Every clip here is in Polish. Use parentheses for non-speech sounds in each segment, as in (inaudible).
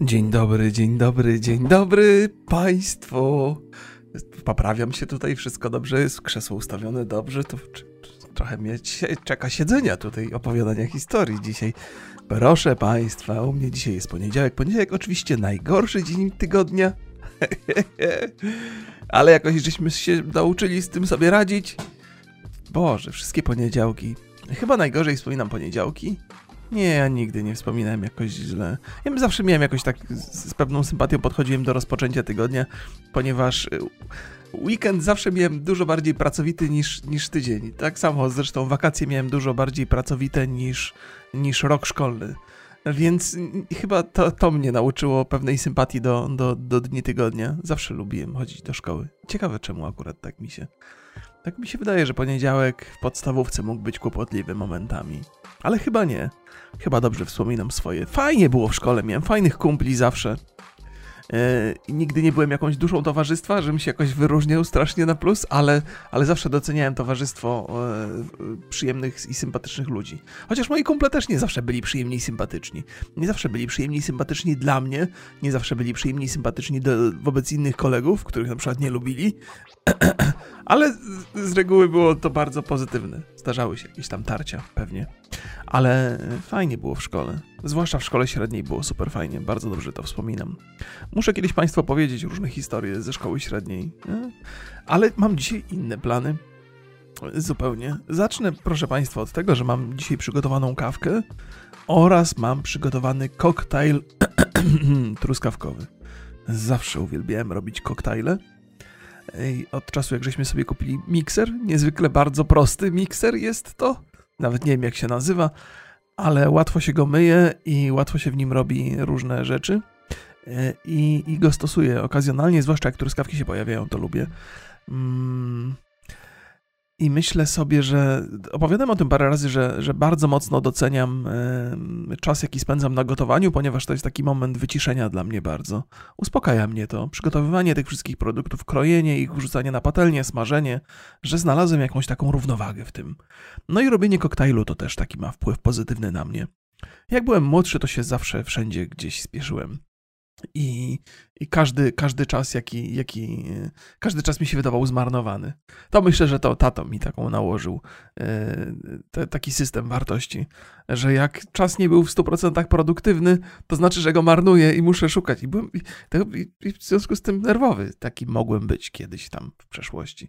Dzień dobry, dzień dobry, dzień dobry Państwu. Poprawiam się tutaj, wszystko dobrze jest, krzesło ustawione dobrze, to trochę mnie czeka siedzenia tutaj, opowiadania historii dzisiaj. Proszę Państwa, u mnie dzisiaj jest poniedziałek. Poniedziałek oczywiście najgorszy dzień tygodnia, (laughs) ale jakoś żeśmy się nauczyli z tym sobie radzić. Boże, wszystkie poniedziałki. Chyba najgorzej wspominam poniedziałki, nie, ja nigdy nie wspominałem jakoś źle. Ja zawsze miałem jakoś tak z, z pewną sympatią podchodziłem do rozpoczęcia tygodnia, ponieważ y, weekend zawsze miałem dużo bardziej pracowity niż, niż tydzień. Tak samo zresztą wakacje miałem dużo bardziej pracowite niż, niż rok szkolny. Więc chyba to, to mnie nauczyło pewnej sympatii do, do, do dni tygodnia. Zawsze lubiłem chodzić do szkoły. Ciekawe czemu akurat tak mi się. Tak mi się wydaje, że poniedziałek w podstawówce mógł być kłopotliwy momentami. Ale chyba nie. Chyba dobrze wspominam swoje. Fajnie było w szkole, miałem fajnych kumpli zawsze. E, nigdy nie byłem jakąś duszą towarzystwa, żebym się jakoś wyróżniał strasznie na plus, ale, ale zawsze doceniałem towarzystwo e, przyjemnych i sympatycznych ludzi. Chociaż moi kumple też nie zawsze byli przyjemni i sympatyczni. Nie zawsze byli przyjemni i sympatyczni dla mnie, nie zawsze byli przyjemni i sympatyczni do, wobec innych kolegów, których na przykład nie lubili, (clears throat) ale z, z reguły było to bardzo pozytywne. Zdarzały się jakieś tam tarcia, pewnie. Ale fajnie było w szkole. Zwłaszcza w szkole średniej było super fajnie, bardzo dobrze to wspominam. Muszę kiedyś Państwu powiedzieć różne historie ze szkoły średniej, nie? ale mam dzisiaj inne plany. Zupełnie. Zacznę, proszę Państwa, od tego, że mam dzisiaj przygotowaną kawkę oraz mam przygotowany koktajl (clears throat) truskawkowy. Zawsze uwielbiałem robić koktajle. Od czasu, jak żeśmy sobie kupili mikser, niezwykle bardzo prosty mikser jest to. Nawet nie wiem, jak się nazywa, ale łatwo się go myje i łatwo się w nim robi różne rzeczy. E, I, i go stosuję okazjonalnie, zwłaszcza jak truskawki się pojawiają, to lubię. Mm. I myślę sobie, że opowiadam o tym parę razy, że, że bardzo mocno doceniam czas, jaki spędzam na gotowaniu, ponieważ to jest taki moment wyciszenia dla mnie bardzo. Uspokaja mnie to. Przygotowywanie tych wszystkich produktów, krojenie ich, wrzucanie na patelnię, smażenie, że znalazłem jakąś taką równowagę w tym. No i robienie koktajlu to też taki ma wpływ pozytywny na mnie. Jak byłem młodszy, to się zawsze wszędzie gdzieś spieszyłem. I, i każdy, każdy czas, jaki, jaki, każdy czas mi się wydawał zmarnowany. To myślę, że to tato mi taką nałożył, e, te, taki system wartości, że jak czas nie był w 100% produktywny, to znaczy, że go marnuję i muszę szukać. I, byłem, i, i w związku z tym nerwowy taki mogłem być kiedyś tam w przeszłości.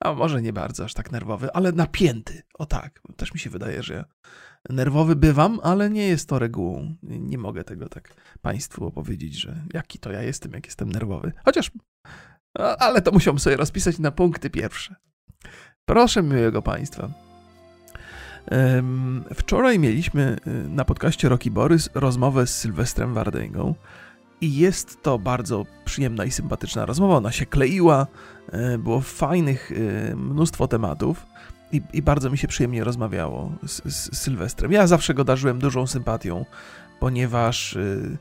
A może nie bardzo aż tak nerwowy, ale napięty. O tak, też mi się wydaje, że nerwowy bywam, ale nie jest to regułą. Nie mogę tego tak Państwu opowiedzieć, że jaki to ja jestem, jak jestem nerwowy. Chociaż, ale to musiałbym sobie rozpisać na punkty pierwsze. Proszę miłego Państwa. Wczoraj mieliśmy y, na podcaście Rocky Borys rozmowę z Sylwestrem Wardęgą i jest to bardzo przyjemna i sympatyczna rozmowa. Ona się kleiła, y, było fajnych y, mnóstwo tematów. I, I, bardzo mi się przyjemnie rozmawiało z, z, Sylwestrem. Ja zawsze go darzyłem dużą sympatią, ponieważ y,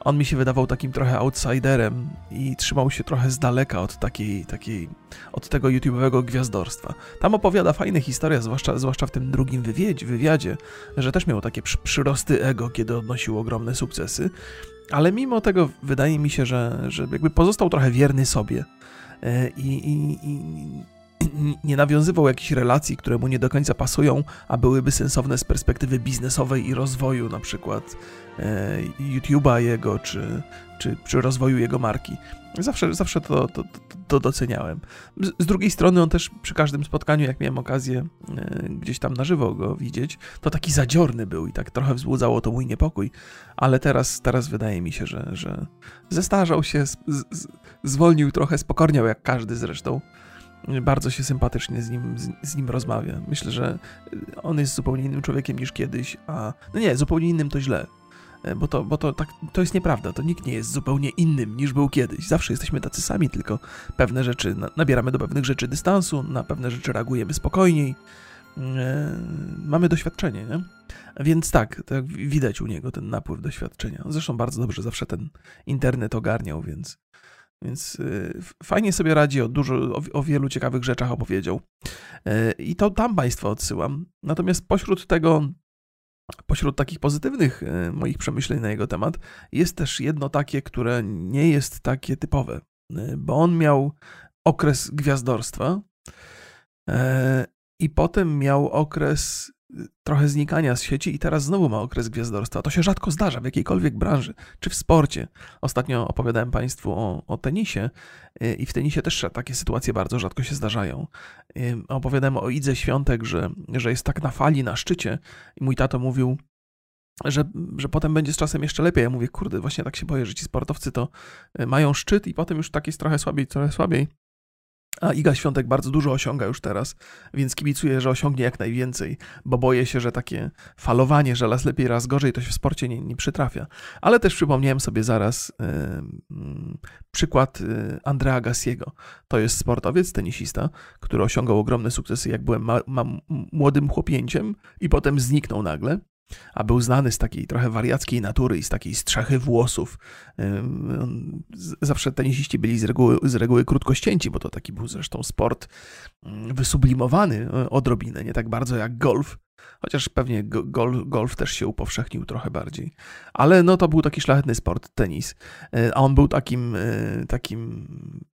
on mi się wydawał takim trochę outsiderem i trzymał się trochę z daleka od takiej, takiej od tego YouTube'owego gwiazdorstwa. Tam opowiada fajne historie, zwłaszcza, zwłaszcza w tym drugim wywiadzie, wywiadzie, że też miał takie przy, przyrosty ego, kiedy odnosił ogromne sukcesy, ale mimo tego wydaje mi się, że, że jakby pozostał trochę wierny sobie. Y, I, i, i nie nawiązywał jakichś relacji, które mu nie do końca pasują, a byłyby sensowne z perspektywy biznesowej i rozwoju, na przykład e, YouTube'a jego, czy, czy przy rozwoju jego marki. Zawsze, zawsze to, to, to doceniałem. Z, z, drugiej strony on też przy każdym spotkaniu, jak miałem okazję e, gdzieś tam na żywo go widzieć, to taki zadziorny był i tak trochę wzbudzało to mój niepokój, ale teraz, teraz wydaje mi się, że, że zestarzał się, z, z, zwolnił trochę, spokorniał jak każdy zresztą. Bardzo się sympatycznie z nim, z, z, nim rozmawia. Myślę, że on jest zupełnie innym człowiekiem niż kiedyś, a no nie, zupełnie innym to źle. E, bo, to, bo to, tak, to jest nieprawda, to nikt nie jest zupełnie innym niż był kiedyś. Zawsze jesteśmy tacy sami, tylko pewne rzeczy, nabieramy do pewnych rzeczy dystansu, na pewne rzeczy reagujemy spokojniej. E, mamy doświadczenie, nie? Więc tak, tak, widać u niego ten napływ doświadczenia. Zresztą bardzo dobrze zawsze ten internet ogarniał, więc więc y, fajnie sobie radzi, o, dużo, o, o, wielu ciekawych rzeczach opowiedział. I to tam Państwa odsyłam. Natomiast pośród tego Pośród takich pozytywnych e, moich przemyśleń na jego temat jest też jedno takie, które nie jest takie typowe, e, bo on miał okres gwiazdorstwa e, i potem miał okres trochę znikania z sieci i teraz znowu ma okres gwiazdorstwa. To się rzadko zdarza w jakiejkolwiek branży, czy w sporcie. Ostatnio opowiadałem Państwu o, o tenisie i w tenisie też takie sytuacje bardzo rzadko się zdarzają. Opowiadałem o Idze Świątek, że, że jest tak na fali, na szczycie i mój tato mówił, że, że potem będzie z czasem jeszcze lepiej. Ja mówię, kurde, właśnie tak się boję, że ci sportowcy to e, mają szczyt i potem już tak jest trochę słabiej, trochę słabiej. A Iga Świątek bardzo dużo osiąga już teraz, więc kibicuję, że osiągnie jak najwięcej, bo boję się, że takie falowanie, że raz lepiej, raz gorzej, to się w sporcie nie, nie przytrafia. Ale też przypomniałem sobie zaraz yy, przykład yy, Andrea Gassiego. To jest sportowiec, tenisista, który osiągał ogromne sukcesy, jak byłem ma, ma, młodym chłopięciem i potem zniknął nagle a był znany z takiej trochę wariackiej natury i z takiej strzechy włosów. Zawsze tenisiści byli z reguły, z reguły krótkościęci, bo to taki był zresztą sport wysublimowany e, odrobinę, nie tak bardzo jak golf. Chociaż pewnie golf, golf też się upowszechnił trochę bardziej. Ale no to był taki szlachetny sport, tenis. E, a on był takim, e, takim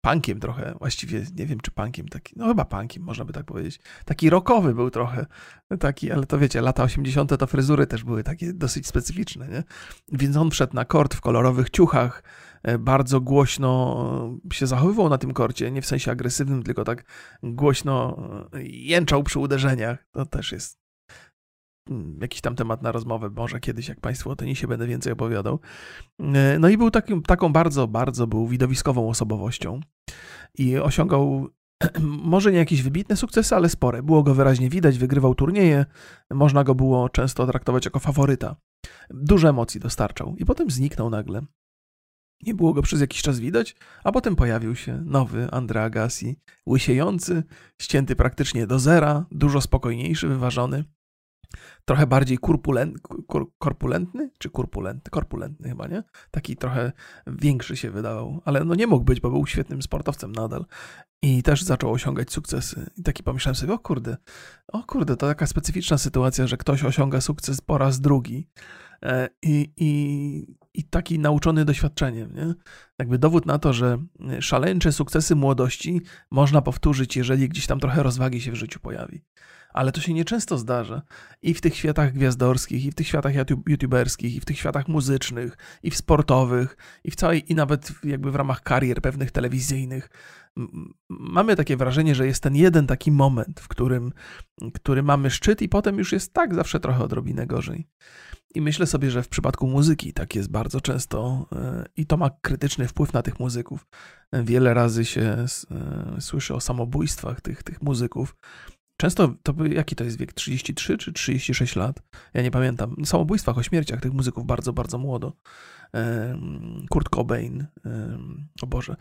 punkiem trochę, właściwie nie wiem czy punkiem, taki, no chyba punkiem można by tak powiedzieć. Taki rockowy był trochę, taki, ale to wiecie, lata 80. to fryzury też były takie dosyć specyficzne, nie? Więc on wszedł na kort w kolorowych ciuchach, e, bardzo głośno się zachowywał na tym korcie, nie w sensie agresywnym, tylko tak głośno jęczał przy uderzeniach. To też jest jakiś tam temat na rozmowę, może kiedyś, jak Państwu o tenisie będę więcej opowiadał. E, no i był takim, taką bardzo, bardzo był widowiskową osobowością i osiągał (clears throat) może nie jakieś wybitne sukcesy, ale spore. Było go wyraźnie widać, wygrywał turnieje, można go było często traktować jako faworyta. Dużo emocji dostarczał i potem zniknął nagle. Nie było go przez jakiś czas widać, a potem pojawił się nowy Andrea Agassi, łysiejący, ścięty praktycznie do zera, dużo spokojniejszy, wyważony trochę bardziej kurpulent, kur, korpulentny, czy kurpulentny, korpulentny chyba, nie? Taki trochę większy się wydawał, ale no nie mógł być, bo był świetnym sportowcem nadal i też zaczął osiągać sukcesy. I taki pomyślałem sobie, o kurde, o kurde, to taka specyficzna sytuacja, że ktoś osiąga sukces po raz drugi e, i, i, i taki nauczony doświadczeniem, nie? Jakby dowód na to, że szaleńcze sukcesy młodości można powtórzyć, jeżeli gdzieś tam trochę rozwagi się w życiu pojawi ale to się nieczęsto zdarza. I w tych światach gwiazdorskich, i w tych światach youtuberskich, i w tych światach muzycznych, i w sportowych, i w całej, i nawet jakby w ramach karier pewnych telewizyjnych. Mamy takie wrażenie, że jest ten jeden taki moment, w którym, który mamy szczyt, i potem już jest tak zawsze trochę odrobinę gorzej. I myślę sobie, że w przypadku muzyki tak jest bardzo często e, i to ma krytyczny wpływ na tych muzyków. Wiele razy się e, słyszy o samobójstwach tych, tych muzyków, Często to jaki to jest wiek? 33 czy 36 lat? Ja nie pamiętam. Samobójstwach, o śmierciach tych muzyków bardzo, bardzo młodo. Kurt Cobain, o Boże.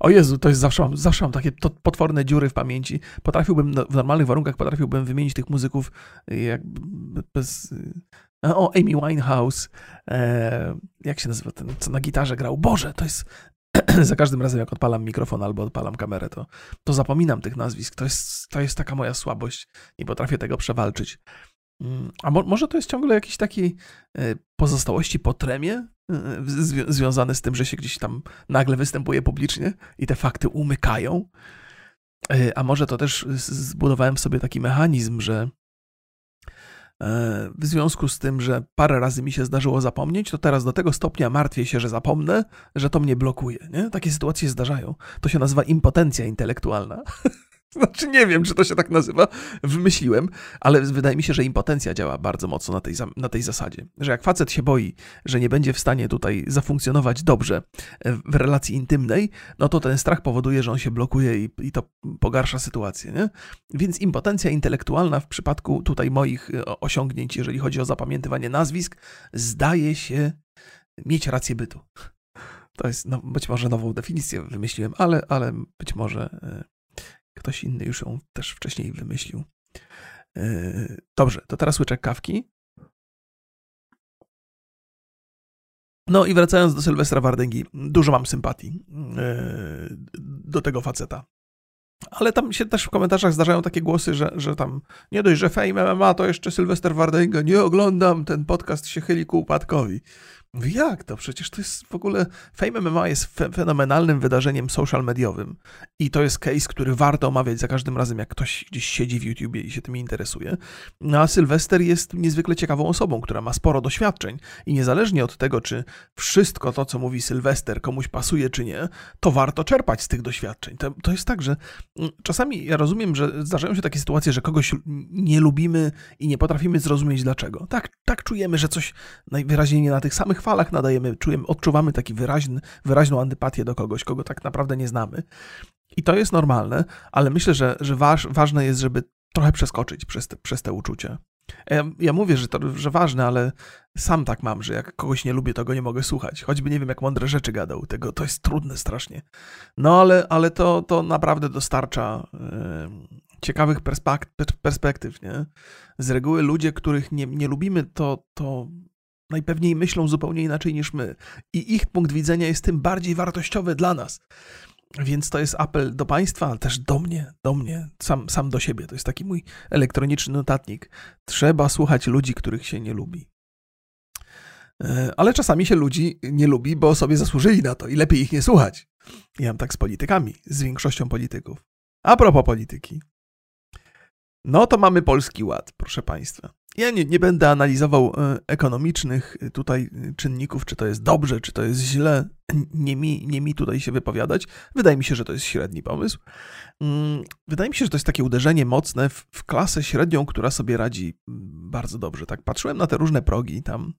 O Jezu, to jest zawsze mam, zawsze mam takie potworne dziury w pamięci. Potrafiłbym, no, w normalnych warunkach potrafiłbym wymienić tych muzyków jak bez... O, Amy Winehouse, e, jak się nazywa ten, co na gitarze grał? Boże, to jest (clears throat) za każdym razem, jak odpalam mikrofon albo odpalam kamerę, to, to zapominam tych nazwisk. To jest, to jest taka moja słabość. Nie potrafię tego przewalczyć. Mm, a mo może to jest ciągle jakiś taki e, pozostałości po tremie e, zwi związane z tym, że się gdzieś tam nagle występuje publicznie i te fakty umykają. E, a może to też zbudowałem w sobie taki mechanizm, że w związku z tym, że parę razy mi się zdarzyło zapomnieć, to teraz do tego stopnia martwię się, że zapomnę, że to mnie blokuje. Nie? Takie sytuacje zdarzają. To się nazywa impotencja intelektualna. (laughs) (laughs) Znaczy nie wiem, czy to się tak nazywa, wymyśliłem, ale wydaje mi się, że impotencja działa bardzo mocno na tej, na tej zasadzie. Że jak facet się boi, że nie będzie w stanie tutaj zafunkcjonować dobrze e, w relacji intymnej, no to ten strach powoduje, że on się blokuje i, i to pogarsza sytuację. Nie? Więc impotencja intelektualna w przypadku tutaj moich e, osiągnięć, jeżeli chodzi o zapamiętywanie nazwisk, zdaje się mieć rację bytu. To jest no, być może nową definicję wymyśliłem, ale, ale być może e, Ktoś inny już ją też wcześniej wymyślił. E, dobrze, to teraz łyczek kawki. No i wracając do Sylwestra Wardęgi, dużo mam sympatii e, do tego faceta. Ale tam się też w komentarzach zdarzają takie głosy, że, że tam nie dość, że Fame MMA, to jeszcze Sylwester Wardęga, nie oglądam, ten podcast się chyli ku upadkowi. Mówię, jak to? Przecież to jest w ogóle. Fame MMA jest fe fenomenalnym wydarzeniem social mediowym. I to jest case, który warto omawiać za każdym razem, jak ktoś gdzieś siedzi w YouTubie i się tym interesuje. No a Sylwester jest niezwykle ciekawą osobą, która ma sporo doświadczeń. I niezależnie od tego, czy wszystko to, co mówi Sylwester, komuś pasuje, czy nie, to warto czerpać z tych doświadczeń. To, to jest tak, że mm, czasami ja rozumiem, że zdarzają się takie sytuacje, że kogoś nie lubimy i nie potrafimy zrozumieć dlaczego. Tak, tak czujemy, że coś najwyraźniej nie na tych samych falach nadajemy, czujemy, odczuwamy taki wyraźny, wyraźną antypatię do kogoś, kogo tak naprawdę nie znamy. I to jest normalne, ale myślę, że, że waż, ważne jest, żeby trochę przeskoczyć przez te, przez te uczucia. Ja, ja, mówię, że to że ważne, ale sam tak mam, że jak kogoś nie lubię, to go nie mogę słuchać. Choćby nie wiem, jak mądre rzeczy gadał. Tego, to jest trudne strasznie. No ale, ale to, to naprawdę dostarcza yy, ciekawych perspektyw. Nie? Z reguły ludzie, których nie, nie lubimy, to, to najpewniej myślą zupełnie inaczej niż my. I ich punkt widzenia jest tym bardziej wartościowy dla nas. Więc to jest apel do Państwa, ale też do mnie, do mnie, sam, sam do siebie. To jest taki mój elektroniczny notatnik. Trzeba słuchać ludzi, których się nie lubi. E, ale czasami się ludzi nie lubi, bo sobie zasłużyli na to i lepiej ich nie słuchać. Ja mam tak z politykami, z większością polityków. A propos polityki. No to mamy Polski Ład, proszę Państwa. Ja nie, nie będę analizował e, ekonomicznych e, tutaj e, czynników, czy to jest dobrze, czy to jest źle. Nie mi, nie mi tutaj się wypowiadać. Wydaje mi się, że to jest średni pomysł. Mm, wydaje mi się, że to jest takie uderzenie mocne w, w klasę średnią, która sobie radzi mm, bardzo dobrze. Tak patrzyłem na te różne progi tam.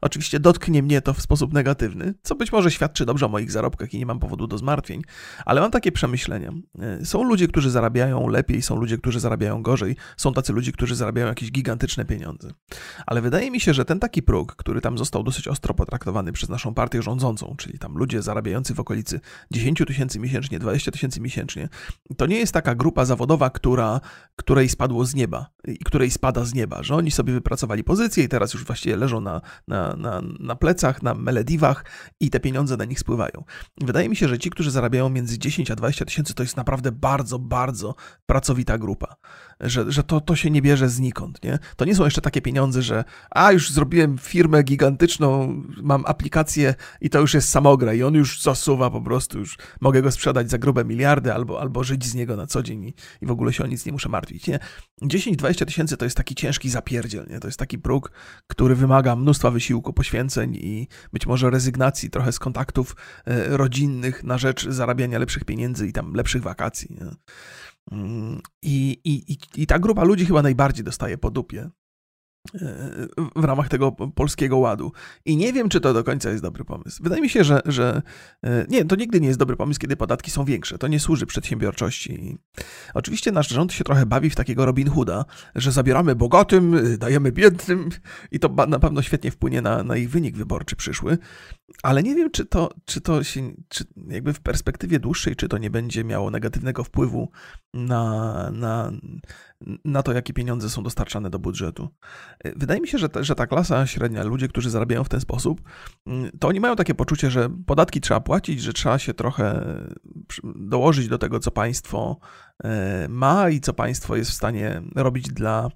Oczywiście dotknie mnie to w sposób negatywny, co być może świadczy dobrze o moich zarobkach i nie mam powodu do zmartwień, ale mam takie przemyślenia. Są ludzie, którzy zarabiają lepiej, są ludzie, którzy zarabiają gorzej, są tacy ludzie, którzy zarabiają jakieś gigantyczne pieniądze. Ale wydaje mi się, że ten taki próg, który tam został dosyć ostro potraktowany przez naszą partię rządzącą, czyli tam ludzie zarabiający w okolicy 10 tysięcy miesięcznie, 20 tysięcy miesięcznie, to nie jest taka grupa zawodowa, która, której spadło z nieba i której spada z nieba, że oni sobie wypracowali pozycję i teraz już właściwie leżą na, na, na, na plecach, na melediwach i te pieniądze na nich spływają. Wydaje mi się, że ci, którzy zarabiają między 10 a 20 tysięcy, to jest naprawdę bardzo, bardzo pracowita grupa. Że, że to, to się nie bierze znikąd, nie? To nie są jeszcze takie pieniądze, że a już zrobiłem firmę gigantyczną, mam aplikację i to już jest samogra i on już zasuwa po prostu, już mogę go sprzedać za grube miliardy albo, albo żyć z niego na co dzień i, i w ogóle się o nic nie muszę martwić, nie? 10-20 tysięcy to jest taki ciężki zapierdziel, nie? To jest taki próg, który wymaga mnóstwa wysiłku, poświęceń i być może rezygnacji trochę z kontaktów e, rodzinnych na rzecz zarabiania lepszych pieniędzy i tam lepszych wakacji, nie? I, i, i, ta grupa ludzi chyba najbardziej dostaje po dupie w ramach tego polskiego ładu. I nie wiem, czy to do końca jest dobry pomysł. Wydaje mi się, że, że e, nie, to nigdy nie jest dobry pomysł, kiedy podatki są większe. To nie służy przedsiębiorczości. Oczywiście nasz rząd się trochę bawi w takiego Robin Hooda, że zabieramy bogatym, dajemy biednym i to na pewno świetnie wpłynie na, na ich wynik wyborczy przyszły. Ale nie wiem, czy to, czy to się, czy jakby w perspektywie dłuższej, czy to nie będzie miało negatywnego wpływu na, na, na to, jakie pieniądze są dostarczane do budżetu. Wydaje mi się, że ta, że ta klasa średnia, ludzie, którzy zarabiają w ten sposób, to oni mają takie poczucie, że podatki trzeba płacić, że trzeba się trochę dołożyć do tego, co państwo e, ma i co państwo jest w stanie robić dla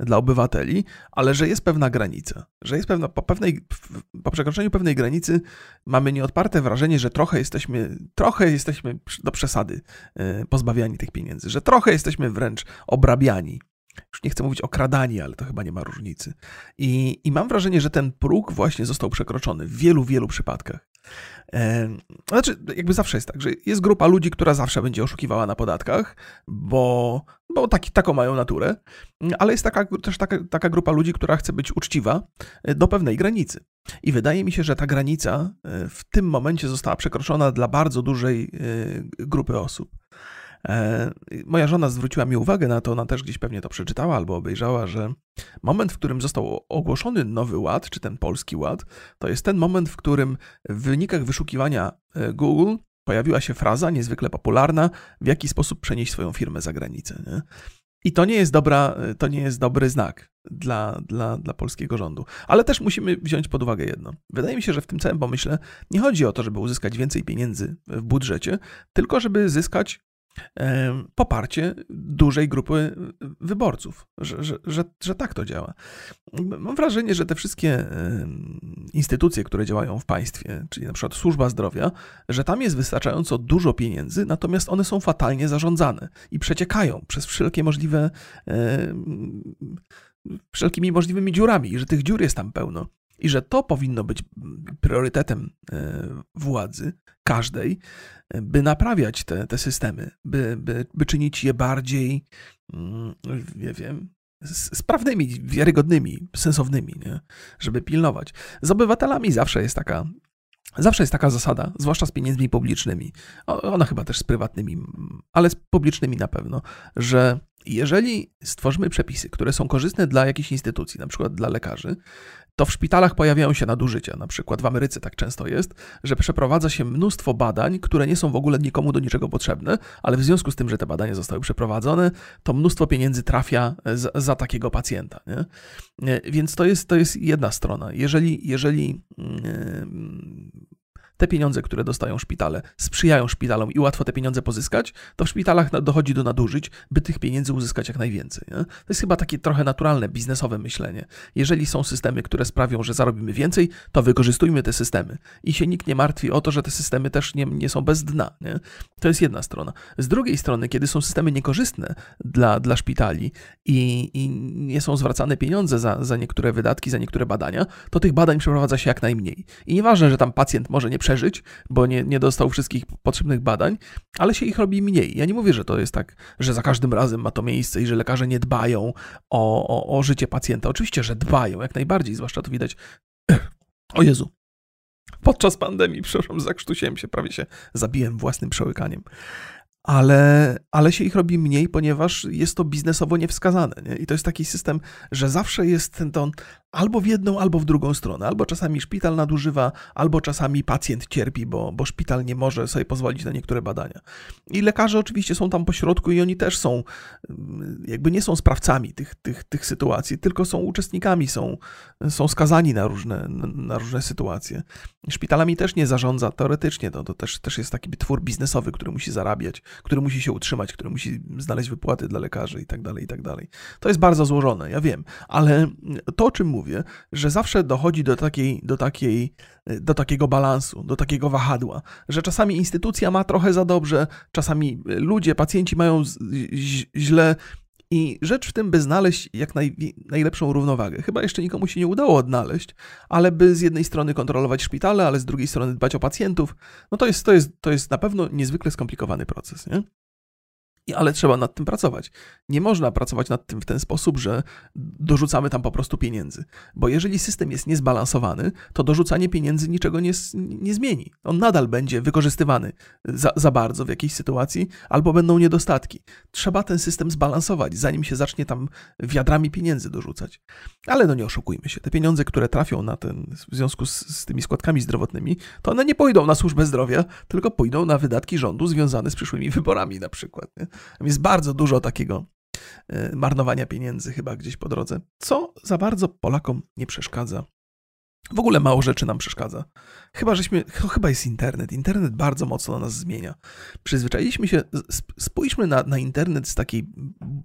dla obywateli, ale że jest pewna granica, że jest pewna, po, pewnej, po przekroczeniu pewnej granicy mamy nieodparte wrażenie, że trochę jesteśmy, trochę jesteśmy do przesady e, pozbawiani tych pieniędzy, że trochę jesteśmy wręcz obrabiani. Już nie chcę mówić okradani, ale to chyba nie ma różnicy. I, I mam wrażenie, że ten próg właśnie został przekroczony w wielu, wielu przypadkach. Znaczy, jakby zawsze jest tak, że jest grupa ludzi, która zawsze będzie oszukiwała na podatkach, bo, bo taki, taką mają naturę, ale jest taka, też taka, taka grupa ludzi, która chce być uczciwa e, do pewnej granicy. I wydaje mi się, że ta granica e, w tym momencie została przekroczona dla bardzo dużej e, grupy osób. Moja żona zwróciła mi uwagę na to, ona też gdzieś pewnie to przeczytała albo obejrzała, że moment, w którym został ogłoszony nowy ład, czy ten polski ład, to jest ten moment, w którym w wynikach wyszukiwania Google pojawiła się fraza niezwykle popularna, w jaki sposób przenieść swoją firmę za granicę. Nie? I to nie jest, dobra, to nie jest dobry znak dla, dla, dla polskiego rządu. Ale też musimy wziąć pod uwagę jedno. Wydaje mi się, że w tym całym pomyśle nie chodzi o to, żeby uzyskać więcej pieniędzy w budżecie, tylko żeby zyskać poparcie dużej grupy wyborców, że, że, że, że, tak to działa. Mam wrażenie, że te wszystkie instytucje, które działają w państwie, czyli na przykład służba zdrowia, że tam jest wystarczająco dużo pieniędzy, natomiast one są fatalnie zarządzane i przeciekają przez wszelkie możliwe wszelkimi możliwymi dziurami i że tych dziur jest tam pełno i że to powinno być priorytetem e, władzy każdej, by naprawiać te, te systemy, by, by, by czynić je bardziej, mm, nie wiem, sprawnymi, wiarygodnymi, sensownymi, nie? żeby pilnować. Z obywatelami zawsze jest taka Zawsze jest taka zasada, zwłaszcza z pieniędzmi publicznymi, ona chyba też z prywatnymi, ale z publicznymi na pewno, że jeżeli stworzymy przepisy, które są korzystne dla jakiejś instytucji, na przykład dla lekarzy, to w szpitalach pojawiają się nadużycia. Na przykład w Ameryce tak często jest, że przeprowadza się mnóstwo badań, które nie są w ogóle nikomu do niczego potrzebne, ale w związku z tym, że te badania zostały przeprowadzone, to mnóstwo pieniędzy trafia za, za takiego pacjenta. Nie? Więc to jest, to jest jedna strona. Jeżeli, jeżeli yy, te pieniądze, które dostają szpitale, sprzyjają szpitalom i łatwo te pieniądze pozyskać, to w szpitalach dochodzi do nadużyć, by tych pieniędzy uzyskać jak najwięcej. Nie? To jest chyba takie trochę naturalne, biznesowe myślenie. Jeżeli są systemy, które sprawią, że zarobimy więcej, to wykorzystujmy te systemy. I się nikt nie martwi o to, że te systemy też nie, nie są bez dna. Nie? To jest jedna strona. Z drugiej strony, kiedy są systemy niekorzystne dla, dla szpitali i, i nie są zwracane pieniądze za, za niektóre wydatki, za niektóre badania, to tych badań przeprowadza się jak najmniej. I nieważne, że tam pacjent może nie przeżyć, bo nie, nie dostał wszystkich potrzebnych badań, ale się ich robi mniej. Ja nie mówię, że to jest tak, że za każdym razem ma to miejsce i że lekarze nie dbają o, o, o życie pacjenta. Oczywiście, że dbają, jak najbardziej, zwłaszcza to widać. (clears throat) O Jezu, podczas pandemii, przepraszam, zakrztusiłem się, prawie się zabiłem własnym przełykaniem ale, ale się ich robi mniej, ponieważ jest to biznesowo niewskazane. Nie? I to jest taki system, że zawsze jest ten ton albo w jedną, albo w drugą stronę. Albo czasami szpital nadużywa, albo czasami pacjent cierpi, bo, bo szpital nie może sobie pozwolić na niektóre badania. I lekarze oczywiście są tam po środku i oni też są, jakby nie są sprawcami tych, tych, tych sytuacji, tylko są uczestnikami, są, są skazani na różne, na różne sytuacje. Szpitalami też nie zarządza teoretycznie, to, to też, też jest taki twór biznesowy, który musi zarabiać, który musi się utrzymać, który musi znaleźć wypłaty dla lekarzy i tak dalej, i tak dalej. To jest bardzo złożone, ja wiem, ale to, o czym mówię, że zawsze dochodzi do takiej, do takiej, do takiego balansu, do takiego wahadła, że czasami instytucja ma trochę za dobrze, czasami ludzie, pacjenci mają źle, i rzecz w tym, by znaleźć jak naj, najlepszą równowagę. Chyba jeszcze nikomu się nie udało odnaleźć, ale by z jednej strony kontrolować szpitale, ale z drugiej strony dbać o pacjentów, no to jest, to jest, to jest na pewno niezwykle skomplikowany proces. Nie? Ale trzeba nad tym pracować. Nie można pracować nad tym w ten sposób, że dorzucamy tam po prostu pieniędzy. Bo jeżeli system jest niezbalansowany, to dorzucanie pieniędzy niczego nie, nie zmieni. On nadal będzie wykorzystywany za, za bardzo w jakiejś sytuacji, albo będą niedostatki. Trzeba ten system zbalansować, zanim się zacznie tam wiadrami pieniędzy dorzucać. Ale no nie oszukujmy się, te pieniądze, które trafią na ten, w związku z, z tymi składkami zdrowotnymi, to one nie pójdą na służbę zdrowia, tylko pójdą na wydatki rządu związane z przyszłymi wyborami na przykład. Nie? Jest bardzo dużo takiego e, marnowania pieniędzy chyba gdzieś po drodze, co za bardzo Polakom nie przeszkadza w ogóle mało rzeczy nam przeszkadza. Chyba, żeśmy, chyba jest internet. Internet bardzo mocno nas zmienia. Przyzwyczailiśmy się, spójrzmy na, na internet z takiej